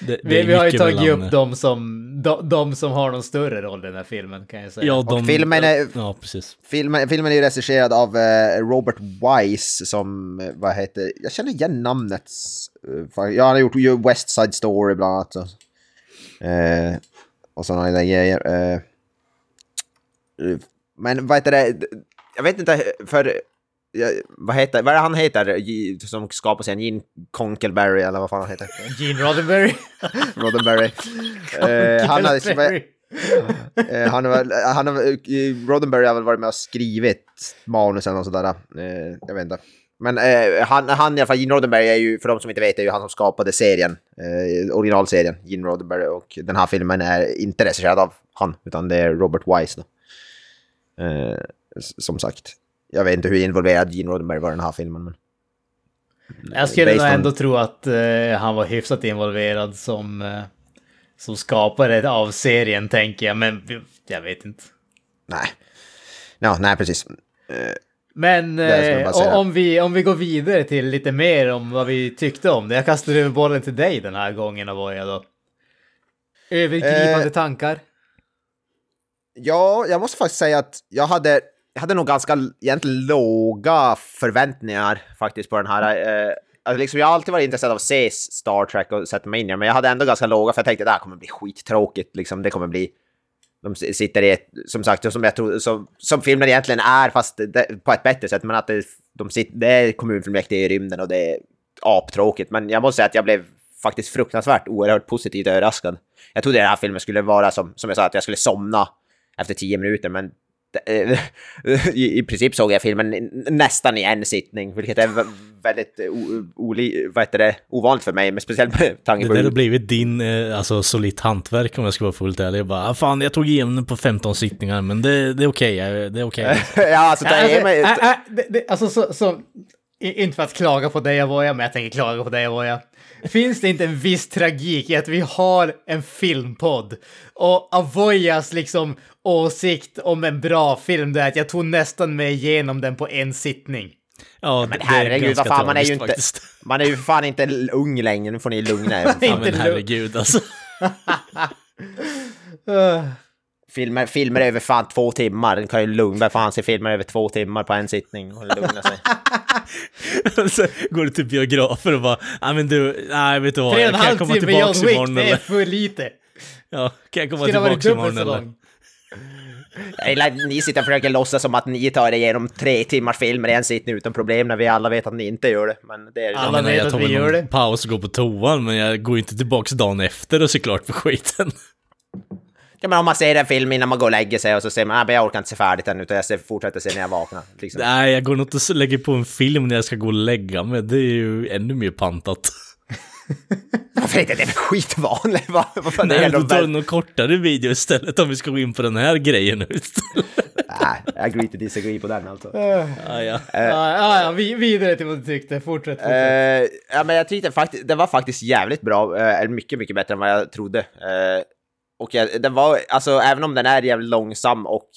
det, det Vi, har ju tagit mellan- upp de som, de, de som har någon större roll i den här filmen kan jag säga. Ja, de, filmen är- Ja, precis. Filmen, filmen är ju regisserad av eh, Robert Wise som, eh, vad heter, jag känner igen namnet. Ja, han har gjort ju West Side Story bland annat. så. Eh, och sådana grejer. Eh, men vad heter det, jag vet inte, för, vad heter, vad är det han heter som skapar sen Gene Conkelberry eller vad fan han heter? Gene Roddenberry. Roddenberry. Eh, han Roddenberry. Eh, han han Roddenberry har väl varit med och skrivit manusen och sådär. Eh, jag vet inte. Men han, han i alla fall, Gene Roddenberry är ju, för de som inte vet, är ju han som skapade serien. Originalserien, Gene Roddenberry. Och den här filmen är inte regisserad av han, utan det är Robert Wise då. Eh, som sagt. Jag vet inte hur involverad Gene Roddenberry var i den här filmen. Men... Jag skulle nog on- ändå tro att eh, han var hyfsat involverad som, eh, som skapare av serien tänker jag, men jag vet inte. Nej. Ja, nej precis. Men eh, bara säga. om, vi, om vi går vidare till lite mer om vad vi tyckte om det. Jag kastar över bollen till dig den här gången, Avoya då. Övergripande Eh, tankar? Ja, jag måste faktiskt säga att jag hade, jag hade nog ganska egentligen låga förväntningar faktiskt på den här. Eh, alltså liksom, jag har alltid varit intresserad av att se Star Trek och sätta mig in i det, men jag hade ändå ganska låga för jag tänkte att det här kommer bli skittråkigt. Liksom, det kommer bli... De sitter i ett, som sagt, som jag tror, som, som filmen egentligen är, fast det, på ett bättre sätt, men att det, de sitter, det är kommunfullmäktige i rymden och det är aptråkigt. Men jag måste säga att jag blev faktiskt fruktansvärt oerhört positivt överraskad. Jag trodde den här filmen skulle vara som, som jag sa, att jag skulle somna efter tio minuter, men det- i, i princip såg jag filmen nästan i en sittning, vilket är vä- väldigt eh, o, oli, vad heter det, ovanligt för mig, men speciellt med tanke Det på där har blivit din, eh, alltså solitt hantverk om jag ska vara fullt ärlig. Jag bara, ah, fan jag tog igenom den på 15 sittningar, men det, det är okej, eh, det är okej. ja, alltså, det Alltså, är mig, äh, äh, det, det, alltså så, så, inte för att klaga på dig Avoya, men jag tänker klaga på dig Avoya. Finns det inte en viss tragik i att vi har en filmpodd och Avoyas liksom åsikt om en bra film det är att jag tog nästan mig igenom den på en sittning. Ja, Men det är herregud, ganska vad fan, man är ju tragiskt inte, faktiskt. man är ju för fan inte ung längre, nu får ni lugna er. Ja, inte men herregud alltså. Filmer, filmer över fan två timmar, den kan ju lugna, vem fan ser filmer över två timmar på en sittning och lugna sig. så går du till biografer och bara, nej men du, nej vet du vad, jag kan halv komma tillbaks John Wick, imorgon det är eller? för lite. Ja, kan jag komma Skulle ha varit tillbaka dubbelt imorgon så eller? lång. Eller ni sitter och försöker låtsas som att ni tar er igenom tre timmars filmer i en sittning utan problem när vi alla vet att ni inte gör det. Men det är Alla Ja, men vet jag att tar vi väl gör det. paus och går på toan, men jag går inte tillbaks dagen efter och ser klart på skiten. Ja, men om man ser en film innan man går och lägger sig och så säger man att jag orkar inte se färdigt än utan jag ser, fortsätter se när jag vaknar. Liksom. Nej, jag går nog inte och lägger på en film när jag ska gå och lägga mig. Det är ju ännu mer pantat. Varför inte? Det är väl skitvanligt? Vad vad Nej, då tar du någon kortare video istället om vi ska gå in på den här grejen nu. Nej, jag agree to disagree på den alltså. ja, ja. Ja, ja, ja, vi- vidare till vad du tyckte. Fortsätt, fortsätt. Eh, ja, men jag tyckte faktiskt, det var faktiskt jävligt bra, eh, eller mycket, mycket bättre än vad jag trodde. Och jag, den var, alltså även om den är jävligt långsam och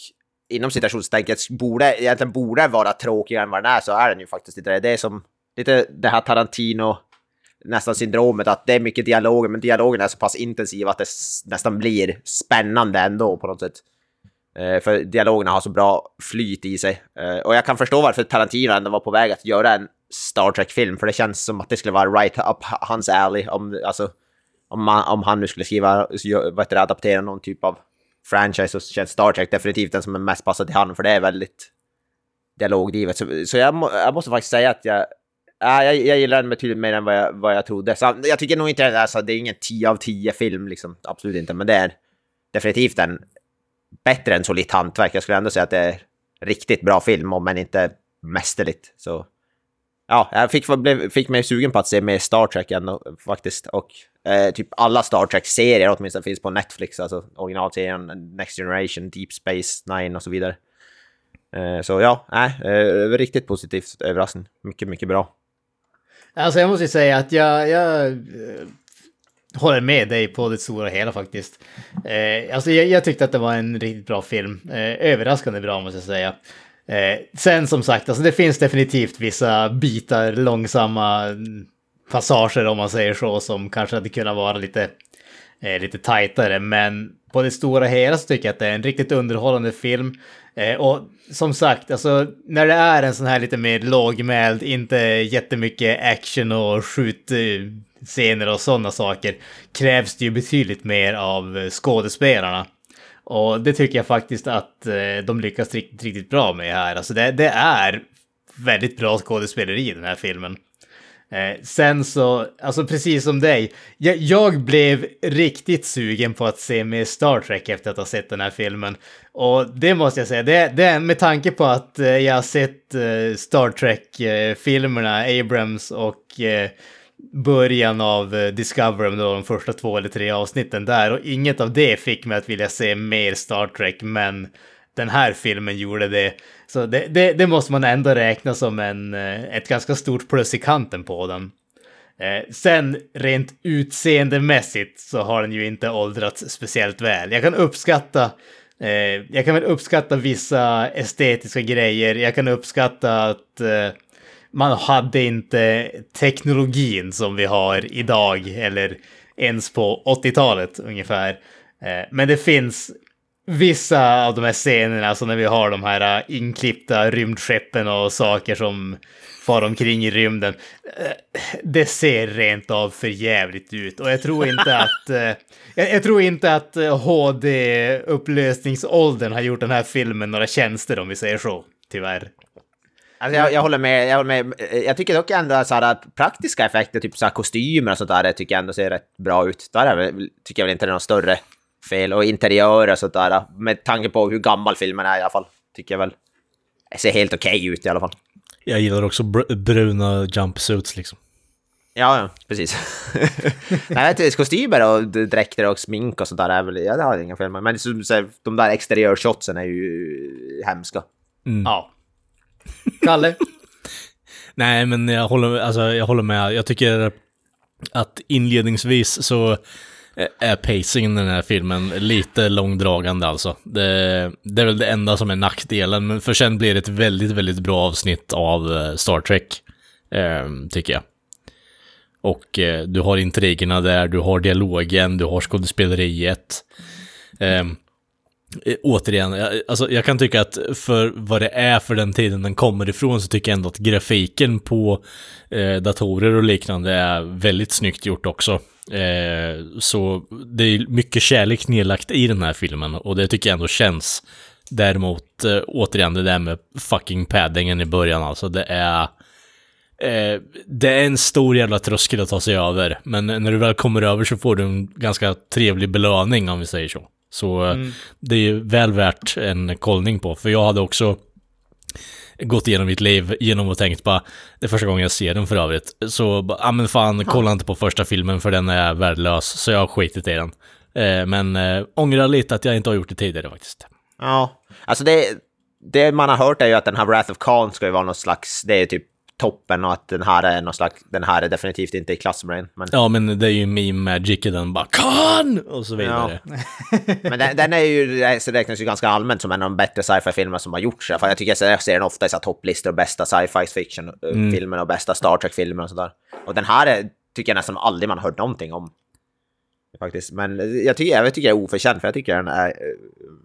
inom citationstänket borde, egentligen borde vara tråkigare än vad den är, så är den ju faktiskt inte det. Det är som lite det här Tarantino, nästan syndromet, att det är mycket dialoger, men dialogen är så pass intensiv att det nästan blir spännande ändå på något sätt. Eh, för dialogerna har så bra flyt i sig. Eh, och jag kan förstå varför Tarantino ändå var på väg att göra en Star Trek-film, för det känns som att det skulle vara right up hans alley. Om, alltså, om, man, om han nu skulle skriva, vad heter det, adaptera någon typ av franchise så känns Star Trek definitivt den som är mest passad till han för det är väldigt dialogdrivet. Så, så jag, må, jag måste faktiskt säga att jag, äh, jag, jag gillar den betydligt mer än vad jag, vad jag trodde. Så, jag tycker nog inte alltså, det är ingen 10 av 10 film, liksom. absolut inte, men det är definitivt en bättre än solitt hantverk. Jag skulle ändå säga att det är riktigt bra film, om men inte mästerligt. Så ja, jag fick, blev, fick mig sugen på att se mer Star Trek ändå faktiskt. Och eh, typ alla Star Trek-serier åtminstone finns på Netflix, alltså originalserien Next Generation, Deep Space Nine och så vidare. Eh, så ja, eh, riktigt positivt överraskning. Mycket, mycket bra. Alltså jag måste ju säga att jag, jag eh, håller med dig på det stora hela faktiskt. Eh, alltså jag, jag tyckte att det var en riktigt bra film. Eh, överraskande bra måste jag säga. Eh, sen som sagt, alltså det finns definitivt vissa bitar, långsamma passager om man säger så, som kanske hade kunnat vara lite, eh, lite tajtare. Men på det stora hela så tycker jag att det är en riktigt underhållande film. Eh, och som sagt, alltså när det är en sån här lite mer lågmäld, inte jättemycket action och skjutscener och sådana saker, krävs det ju betydligt mer av eh, skådespelarna. Och det tycker jag faktiskt att eh, de lyckas riktigt, riktigt bra med här. Alltså det, det är väldigt bra skådespeleri i den här filmen. Eh, sen så, alltså precis som dig, jag, jag blev riktigt sugen på att se mer Star Trek efter att ha sett den här filmen. Och det måste jag säga, det, det med tanke på att eh, jag har sett eh, Star Trek-filmerna, eh, Abrams och eh, början av eh, Discovery, då, de första två eller tre avsnitten där. Och inget av det fick mig att vilja se mer Star Trek, men den här filmen gjorde det. Så det, det, det måste man ändå räkna som en, eh, ett ganska stort plus i kanten på den. Eh, sen rent utseendemässigt så har den ju inte åldrats speciellt väl. Jag kan uppskatta eh, jag kan väl uppskatta vissa estetiska grejer. Jag kan uppskatta att eh, man hade inte teknologin som vi har idag eller ens på 80-talet ungefär. Eh, men det finns vissa av de här scenerna, alltså när vi har de här äh, inklippta rymdskeppen och saker som far omkring i rymden. eh, Det ser rent av för jävligt ut och jag tror inte att eh, jag, tror inte att eh, HD-upplösningsåldern har gjort den här filmen några tjänster om vi säger så, tyvärr. Alltså jag, jag håller med, jag håller med. Jag tycker dock ändå så här att praktiska effekter, typ så här kostymer och sånt där, det tycker jag ändå ser rätt bra ut. Där är väl, tycker jag väl inte det är något större fel. Och interiörer och sånt där, med tanke på hur gammal filmen är i alla fall, tycker jag väl. Det ser helt okej ut i alla fall. Jag gillar också br bruna jumpsuits liksom. Ja, ja, precis. Nej, det är kostymer och dräkter och smink och sånt där är väl, ja det har jag inga fel med. Men så här, de där exteriörshotsen är ju hemska. Ja. Kalle? Nej, men jag håller, alltså, jag håller med. Jag tycker att inledningsvis så eh, är pacingen i den här filmen lite långdragande alltså. Det, det är väl det enda som är nackdelen, men för sen blir det ett väldigt, väldigt bra avsnitt av eh, Star Trek, eh, tycker jag. Och eh, du har intrigerna där, du har dialogen, du har skådespeleriet. Eh, Eh, återigen, jag, alltså jag kan tycka att för vad det är för den tiden den kommer ifrån så tycker jag ändå att grafiken på eh, datorer och liknande är väldigt snyggt gjort också. Eh, så det är mycket kärlek nedlagt i den här filmen och det tycker jag ändå känns. Däremot, eh, återigen, det där med fucking paddingen i början alltså, det är... Eh, det är en stor jävla tröskel att ta sig över, men när du väl kommer över så får du en ganska trevlig belöning om vi säger så. Så eh, det är väl värt en kollning på, för jag hade också gått igenom mitt liv genom att tänkt bara, det är första gången jag ser den för övrigt, så ja ah, men fan, kolla inte på första filmen för den är värdelös, så jag har skitit i den. Eh, men eh, ångrar lite att jag inte har gjort det tidigare faktiskt. Ja, alltså det, det man har hört är ju att den här Wrath of Khan ska ju vara något slags, det är typ toppen och att den här är någon slags, den här är definitivt inte i klass med den. Men, Ja, men det är ju meme magic i den bara Khan! Och så vidare. men den, den är ju, det räknas ju ganska allmänt som en av de bättre sci-fi filmer som har gjorts. För jag tycker jag ser den ofta i så topplistor, bästa sci-fi fiction-filmer och bästa Star Trek-filmer och sådär. Och den här är, tycker jag nästan aldrig man har hört någonting om. Faktiskt. Men jag tycker, jag tycker jag är oförtjänt, för jag tycker den är eh,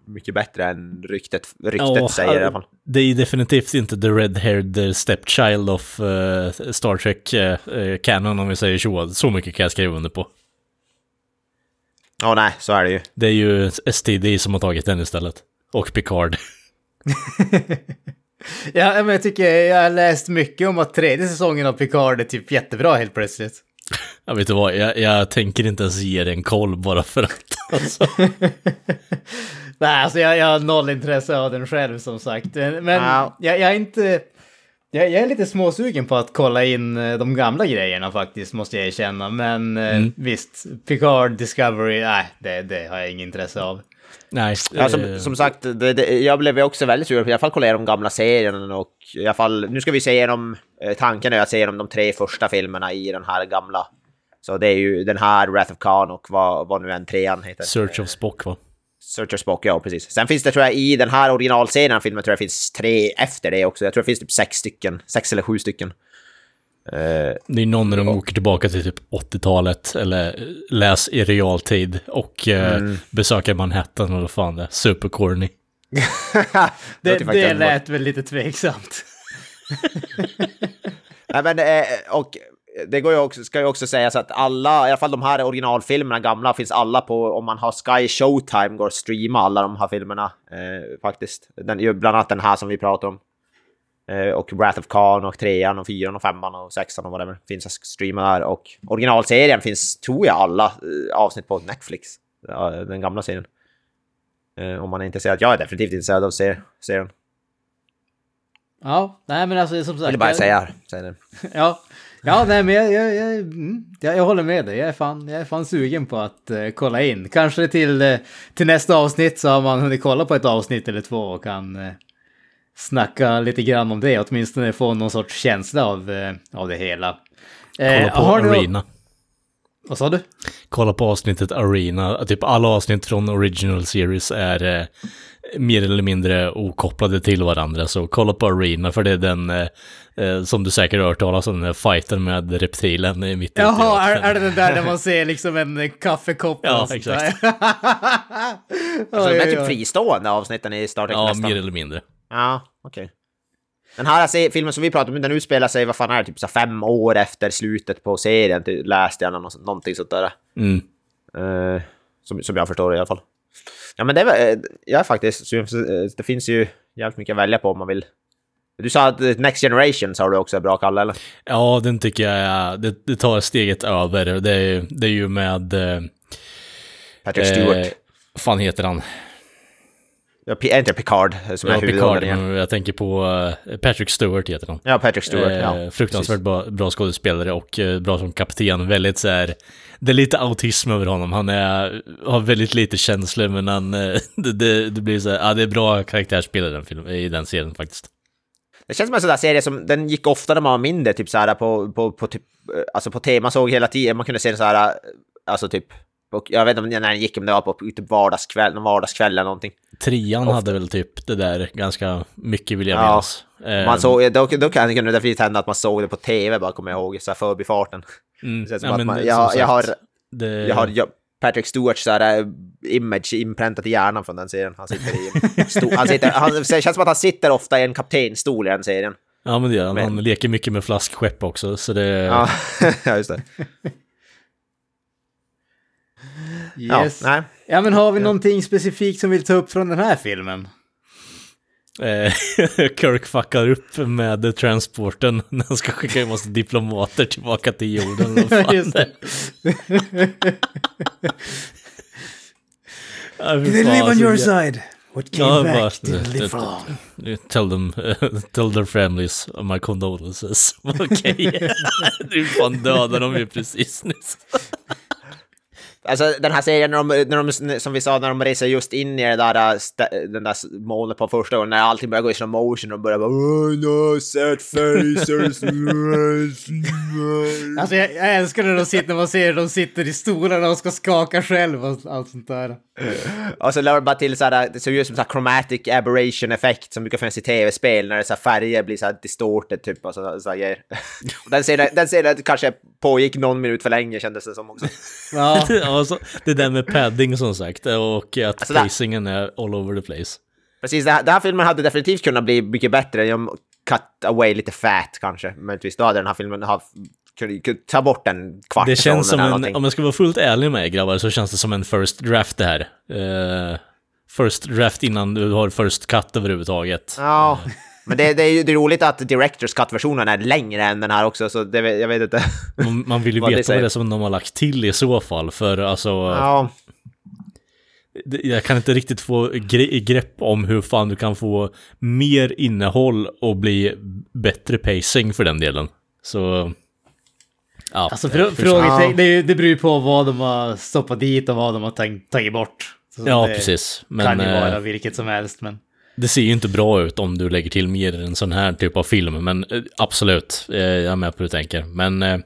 mycket bättre än ryktet, ryktet Ja, säger i alla fall. Det är definitivt inte the red-haired stepchild of eh, Star Trek uh, canon om vi säger så. Så mycket kan jag skriva under på. Ja, nej, så är det ju. Det är ju STD som har tagit den istället. Och Picard. Ja, men jag tycker jag har läst mycket om att tredje säsongen av Picard är typ jättebra helt plötsligt. Jag vet du vad, jag, jag tänker inte ens ge det en koll bara för att. Alltså. Nej, alltså jag, jag har noll intresse av den själv som sagt. Men Ja. jag, jag är inte... Jag, jag är lite småsugen på att kolla in eh, de gamla grejerna faktiskt, måste jag erkänna. Men eh, visst, Picard, Discovery, nej, det, det har jag inget intresse av. Nej. Ja, eh, som, som sagt, det, det, jag blev också väldigt sugen på i alla fall kolla igenom gamla serien och i alla fall, nu ska vi se igenom, eh, tanken är att se igenom de tre första filmerna i den här gamla. Så det är ju den här, Wrath of Khan och vad, vad nu än trean heter. Search of Spock va? Searcher Spock, ja precis. Sen finns det tror jag i den här originalserien filmen tror jag finns tre efter det också. Jag tror det finns typ sex stycken, sex eller sju stycken. Eh, Det är någon när de åker tillbaka till typ 80-talet eller läs i realtid och eh, besöker Manhattan eller vad fan det är. Supercorny. Det, det underbart. lät väl lite tveksamt. Nej, men, eh, och det går ju också, ska ju också sägas att alla, i alla fall de här originalfilmerna, gamla, finns alla på, om man har Sky Showtime, går att streama alla de här filmerna eh, faktiskt. Den, bland annat den här som vi pratar om. Eh, och Wrath of Khan och trean och fyran och femman och sexan och whatever finns att streama där. Och originalserien finns, tror jag, alla eh, avsnitt på Netflix. Den gamla serien. Eh, om man är intresserad. Jag är definitivt intresserad av ser- serien. Ja, nej men alltså som sagt. Jag vill bara jag- säga, säga det. Ja, ja nej, men jag, jag, jag, mm, jag, jag håller med dig. Jag är fan, jag är fan sugen på att eh, kolla in. Kanske till, eh, till nästa avsnitt så har man hunnit kolla på ett avsnitt eller två och kan eh, snacka lite grann om det. Åtminstone få någon sorts känsla av, eh, av det hela. Eh, Kolla på har du- Arena. Vad sa du? Kolla på avsnittet Arena. Typ alla avsnitt från Original Series är eh, mer eller mindre okopplade till varandra. Så kolla på Arena för det är den eh, eh, som du säkert har hört talas om, den där fighten med reptilen i mitten. Jaha, är, är det den där där man ser liksom en kaffekopp? Ja, exakt. Alltså, de är typ fristående avsnitten i Star Trek Ja, nästan. mer eller mindre. Ja, okej. Den här se- filmen som vi pratar om, den utspelar sig, vad fan är det, typ så fem år efter slutet på serien, typ, läste jag någon, någonting sånt där. Mm. Eh, som, som jag förstår det i alla fall. Ja, men det är, eh, jag är faktiskt, eh, det finns ju jävligt mycket att välja på om man vill. Du sa att Next Generation sa du också är bra Kalle, eller? Ja, den tycker jag det, det tar steget över. Det är, det är ju med... Patrick Stewart. eh, fan heter han? Ja, P- inte Picard som Ja, är Picard, igen? jag tänker på eh, Patrick Stewart heter han. Ja, Patrick Stewart, Eh, ja. fruktansvärt bra, bra skådespelare och eh, bra som kapten. Väldigt så här, det är lite autism över honom. Han är, har väldigt lite känslor men han, eh, det, det, det blir så här, ja det är bra karaktärsspel i den, film, i den serien faktiskt. Det känns som en sån där serie som, den gick ofta när man var mindre, typ så här på, på, på, typ, alltså på tema såg hela tiden, man kunde se den så här, alltså typ, och jag vet inte när den gick, om det var på typ vardagskväll, någon vardagskväll eller någonting. Trean hade väl typ det där ganska mycket vill jag Ja. minnas. Man såg, då, då kan det definitivt hända att man såg det på tv, bara kommer jag ihåg, så här förbifarten. mm, ja, men man, jag, sagt, jag har, det, jag har ja, Patrick Stewarts så här, eh, image inpräntat i hjärnan från den serien. Han sitter i en han sitter, han, det känns som att han sitter ofta i en kaptenstol i den serien. Ja men det gör han. Men- Han leker mycket med flaskskepp också så det... Ja, ja just det. Yes. Ja, nej. Ja, men har vi någonting specifikt som vill ta upp från den här filmen? Eh, Kirk fuckar upp med transporten när han ska skicka en massa diplomater tillbaka till jorden. Fan Just det. Ja, Did they live on your side? What came Ja, back bara- didn't live for long. Tell them, tell their families my condolences. Okej, du fan dödade dem ju precis nyss. Alltså den här serien, när de, när de, som vi sa, när de reser just in i det där, äh, den där molnet på första gången, när allting börjar gå i slow motion och börjar bara oh no, sad faces. Alltså jag, jag älskar när de sitter, när man ser de sitter i stolarna och ska skaka själv och allt sånt där och så lägger de bara till så här, det ser ut som så här chromatic aberration effekt som brukar finnas i tv-spel när det så här färger blir så här distorted typ och så, så här den serien, den serien kanske pågick någon minut för länge kändes det som också. Ja, Ja, så, det där med padding som sagt och att Alltså, pacingen är all over the place. Precis, det här, den här filmen hade definitivt kunnat bli mycket bättre om cut away lite fat kanske. Möjligtvis, då hade den här filmen haft, ta bort en kvart Det känns som en, om jag ska vara fullt ärlig med er grabbar, så känns det som en first draft det här. Eh, first draft innan du har first cut överhuvudtaget. Ja, men det, det är ju det är roligt att Directors Cut-versionen är längre än den här också, så det, jag vet inte. Man, man vill ju veta vad det är som de har lagt till i så fall, för alltså... Ja, Jag kan inte riktigt få gre grepp om hur fan du kan få mer innehåll och bli bättre pacing för den delen. Så... Ja, alltså det- frå, frågetecken, det, är ju- det beror ju på vad de har stoppat dit och vad de har tagit, tagit bort. Så Ja, det precis. kan Men ju eh, vara vilket som helst, men... det ser ju inte bra ut om du lägger till mer en sån här typ av film. Men eh, absolut, eh, jag är med på hur du tänker. Men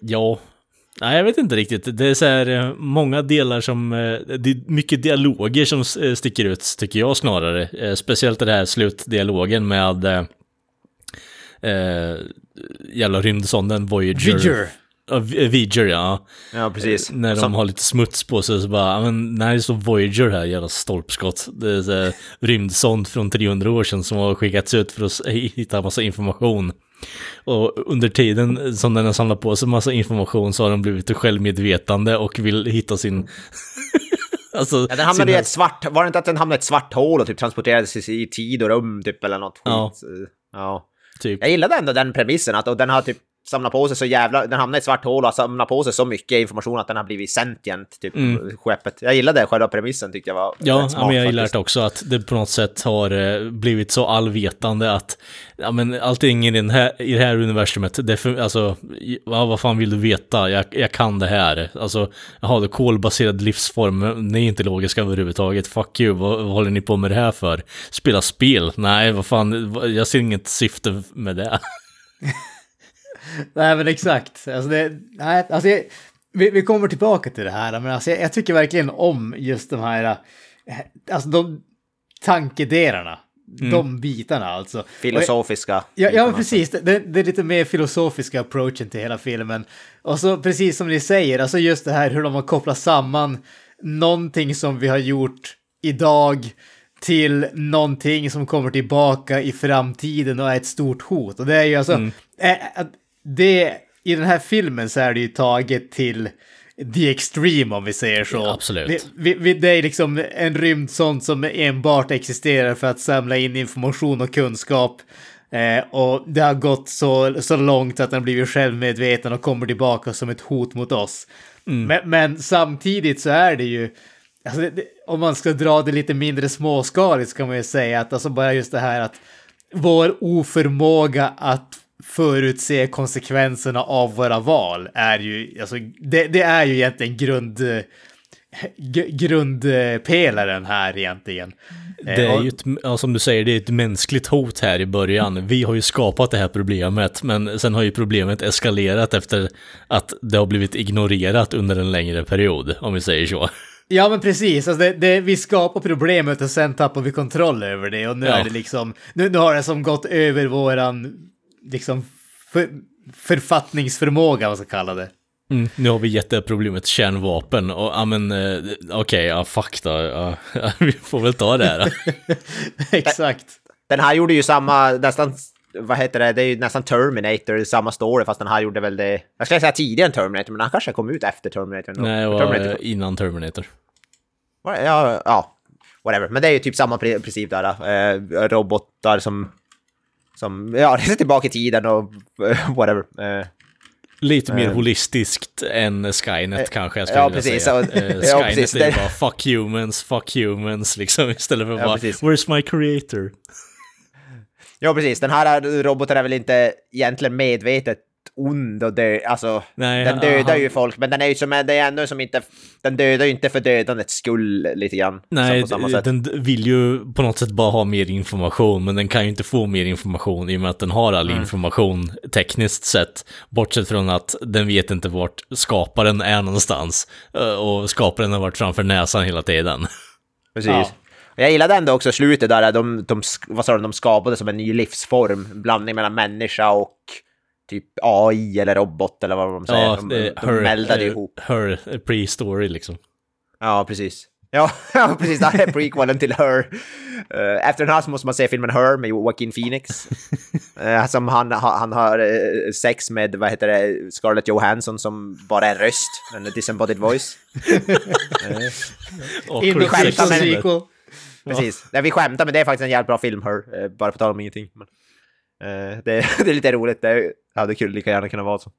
ja, nej jag vet inte riktigt. Det är så här många delar som, det är mycket dialoger som sticker ut tycker jag snarare. Speciellt den här slutdialogen med eh, jävla rymdsonden Voyager. Vidger. Ja, Voyager, ja. ja precis. När de Som- har lite smuts på sig så bara, "Ja, men när det står Voyager här, jävla stolpskott. Det är så rymdsond från 300 år sedan som har skickats ut för att hitta massa information. Och under tiden som den har samlat på sig massa information så har den blivit självmedvetande och vill hitta sin... alltså, Ja, den hamnade i sina- ett svart, var det inte att den hamnade i ett svart hål och typ transporterades i tid och rum typ eller något Ja. skit? Ja. Typ. Jag gillade ändå den premissen att och den har typ samlat på sig så jävla, den hamnade i ett svart hål och har samlat på sig så mycket information att den har blivit sentient, typ skeppet. Jag gillade själva premissen tyckte jag var Mm. Ja, ja men jag gillar det också att det på något sätt har eh, blivit så allvetande att ja, men allting i, den här, i det här universumet, det för, alltså, ja, vad fan vill du veta? Jag, jag kan det här. Alltså, jaha, det kolbaserad livsform, ni är inte logiska överhuvudtaget. Fuck you, vad, vad håller ni på med det här för? Spela spel? Nej, vad fan, jag ser inget syfte med det. Nej men exakt. Alltså det, nej, alltså jag, vi, vi kommer tillbaka till det här, men alltså jag, jag tycker verkligen om just de här, eh, alltså de tankedelarna. De bitarna alltså. Och jag- Filosofiska. Ja, ja precis. Det, det, det är lite mer filosofiska approachen till hela filmen. Och så precis som ni säger, alltså just det här hur de har kopplat samman någonting som vi har gjort idag till någonting som kommer tillbaka i framtiden och är ett stort hot. Och det är ju alltså, eh, att det, i den här filmen så är det ju taget till the extreme om vi säger så. Ja, absolut. Vi, vi, det är liksom en rymd sånt som enbart existerar för att samla in information och kunskap. Eh, och det har gått så, så långt att den blivit självmedveten och kommer tillbaka som ett hot mot oss. Men, men samtidigt så är det ju, alltså det, om man ska dra det lite mindre småskaligt så kan man ju säga att alltså bara just det här att vår oförmåga att förutse konsekvenserna av våra val är ju, alltså det, det är ju egentligen grund, grundpelaren här egentligen. Det Eh, är och- ju ett, ja, som du säger, det är ett mänskligt hot här i början. Vi har ju skapat det här problemet, men sen har ju problemet eskalerat efter att det har blivit ignorerat under en längre period, om vi säger så. Ja men precis, alltså det, det, vi skapar problemet och sen tappar vi kontroll över det och nu Ja. är det liksom, nu, nu har det som gått över våran, liksom, för, författningsförmåga, vad man ska kalla det. Mm, nu har vi gett det problemet kärnvapen och ja men eh, okej, ja fuck då, ja, vi får väl ta det här. Exakt. Den här gjorde ju samma, nästan vad heter det, det är ju nästan Terminator, samma story fast den här gjorde väl det, jag skulle säga tidigare än Terminator, men han kanske kom ut efter Terminator. Nej, det var Terminator innan Terminator. Ja, ja, whatever. Men det är ju typ samma pri- princip där. Eh, robotar som, som, ja, reser tillbaka i tiden och eh, whatever. Eh, Lite mer Eh. holistiskt än Skynet kanske jag skulle ja, precis. säga. Ja, Eh, ja, Skynet precis. är bara fuck humans, fuck humans liksom istället för Ja, bara precis. where's my creator? ja, precis. Den här roboten är väl inte egentligen medvetet ond och dö, alltså, Nej, den dödar han- ju folk, men den är ju som, det är ändå som inte, den dödar ju inte för dödandets skull lite grann. Nej, den vill ju på något sätt bara ha mer information, men den kan ju inte få mer information i och med att den har all Mm. information tekniskt sett. Bortsett från att den vet inte vart skaparen är någonstans. Eh, Och skaparen har varit framför näsan hela tiden. Precis. Ja. Jag gillade ändå också slutet där, de, de, vad sa de, de skapade som en ny livsform, blandning mellan människa och typ AI eller robot eller vad de säger. Ja, de, de meldade eh, ihop. Her eh, pre-story liksom. Ja, precis. Ja, precis. Det här är prequelen till Her. Eh, efter den här så måste man se filmen Her med Joaquin Phoenix. Uh, som han, ha- han har eh, sex med, vad heter det, Scarlett Johansson som bara är en röst, en disembodied voice. The skämtar med- sequel. Precis. Nej, vi skämtar, men det är faktiskt en jävligt bra film, Her. Eh, bara på tal om ingenting. Men, eh, det, det är lite roligt. Det hade kul, lika gärna kunnat vara så.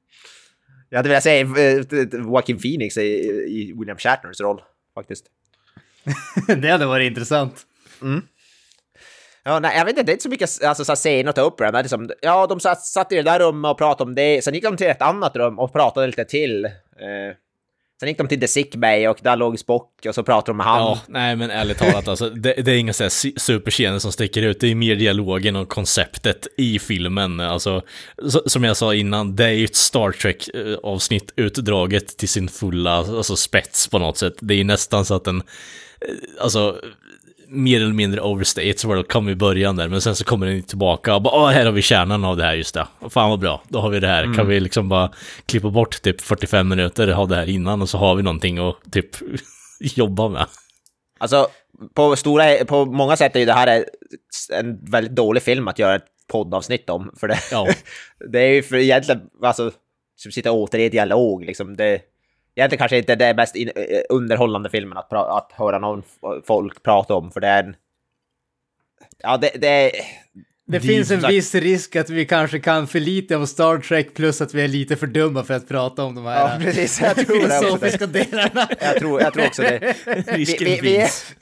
Jag hade velat se uh, Joaquin Phoenix i, i William Shatners roll, faktiskt. det hade varit intressant. Ja, nej, jag vet inte, det är inte så mycket alltså, så scener att ta upp. Det liksom, ja, de satt, satt i det där rummet och pratade om det. Sen gick de till ett annat rum och pratade lite till. Eh, sen gick de till The Sick Bay och där låg Spock och så pratade de med han. Ja, nej men ärligt talat alltså, det, det är inga så här superscener som sticker ut, det är mer dialogen och konceptet i filmen. Alltså, så, som jag sa innan, det är ju ett Star Trek-avsnitt eh, utdraget till sin fulla alltså, spets på något sätt. Det är ju nästan så att den, eh, alltså, mer eller mindre overstates welcome i början där, men sen så kommer den tillbaka och bara Åh, här har vi kärnan av det här just det. Fan vad bra, då har vi det här. Kan vi liksom bara klippa bort typ 45 minuter av det här innan och så har vi någonting att typ jobba med. Alltså, på, stora, på många sätt är ju det här en väldigt dålig film att göra ett poddavsnitt om. För det, Ja. det är ju för egentligen, alltså, som sitta och återge i dialog liksom. Det, egentligen kanske inte det mest in, eh, underhållande filmen att, att höra någon folk prata om, för det är en... Ja, det, det är... Det finns en viss risk att vi kanske kan för lite om Star Trek plus att vi är lite för dumma för att prata om de Ja, här precis. Jag tror filosofiska Det. delarna. Jag tror, jag tror också det. Risken vi, vi, finns.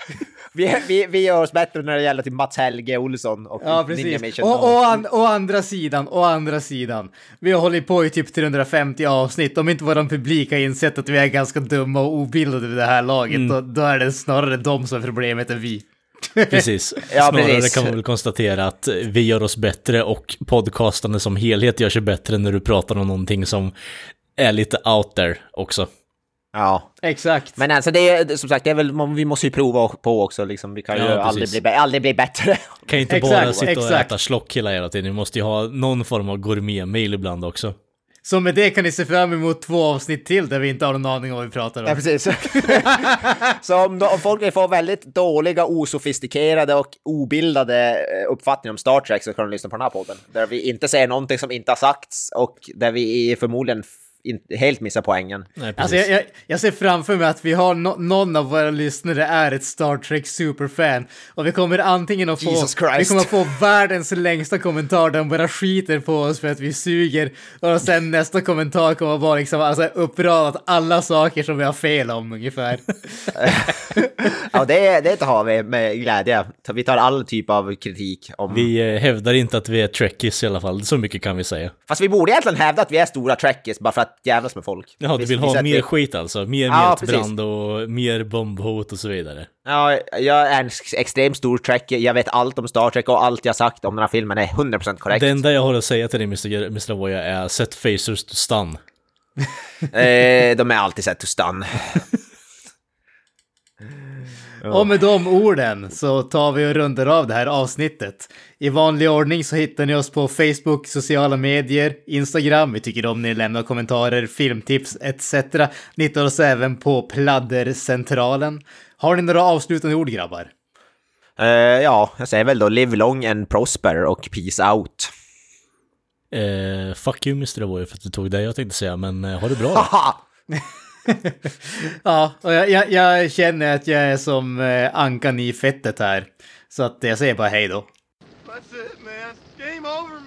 Vi, vi, vi gör oss bättre när det gäller till Mats Helge Olsson och Ja, Ninja precis. Mission. Och, och, an, å andra sidan, å andra sidan. Vi har hållit på i typ 350 avsnitt. Om inte vår publik har insett att vi är ganska dumma och obildade vid det här laget, Mm. då, då är det snarare de som är problemet än vi. Precis. Ja, Snarare precis. kan man väl konstatera att vi gör oss bättre och podcastande som helhet gör sig bättre när du pratar om någonting som är lite out there också. Ja. Exakt. Men alltså det är som sagt, det är väl, vi måste ju prova på också liksom. Vi kan ju Ja, precis. aldrig bli, aldrig bli bättre. Kan ju inte Exakt, bara sitta och exakt. äta slockhilla hela tiden, vi måste ju ha någon form av gourmetmail ibland också. Så med det kan ni se fram emot två avsnitt till där vi inte har någon aning om vad vi pratar om. Ja, precis. Så om, om folk vill få väldigt dåliga, osofistikerade och obildade eh, uppfattningar om Star Trek så kan de lyssna på den här podden. Där vi inte säger någonting som inte har sagts och där vi förmodligen f- in, helt missar poängen. Nej. Alltså jag, jag, jag ser framför mig att vi har no, någon av våra lyssnare är ett Star Trek superfan och vi kommer antingen att få, Jesus vi kommer att få världens längsta kommentar där de bara skiter på oss för att vi suger och sen nästa kommentar kommer att vara liksom alltså uppradat alla saker som vi har fel om ungefär. Ja, det, det tar vi med glädje. Vi tar all typ av kritik. Om... Vi eh, hävdar inte att vi är trekkies i alla fall, så mycket kan vi säga. Fast vi borde egentligen hävda att vi är stora trekkies bara för att jävlas med folk. Ja, du Vi- vill vi ha mer skit alltså? Mer Ja, mjältbrand och mer bombhot och så vidare. Ja, jag är en ex- extremt stor trekkie. Jag vet allt om Star Trek och allt jag sagt om den här filmen är 100% korrekt. Det enda jag har att säga till dig Mr. Mr. Voya är set facers to stun. Eh, de är alltid sett to stun. Och med de orden så tar vi och rundar av det här avsnittet. I vanlig ordning så hittar ni oss på Facebook, sociala medier, Instagram. Vi tycker om ni lämnar kommentarer, filmtips etc. Ni hittar oss även på Pladdercentralen. Har ni några avslutande ord grabbar? Eh, ja, jag säger väl då live long and prosper och peace out. Eh, fuck you Mr. Avoy för att du tog det jag tänkte säga, men eh, ha det bra. Ja, och jag, jag, jag känner att jag är som ankan i fettet här. Så att jag säger bara hej då. That's it, man. Game over, man.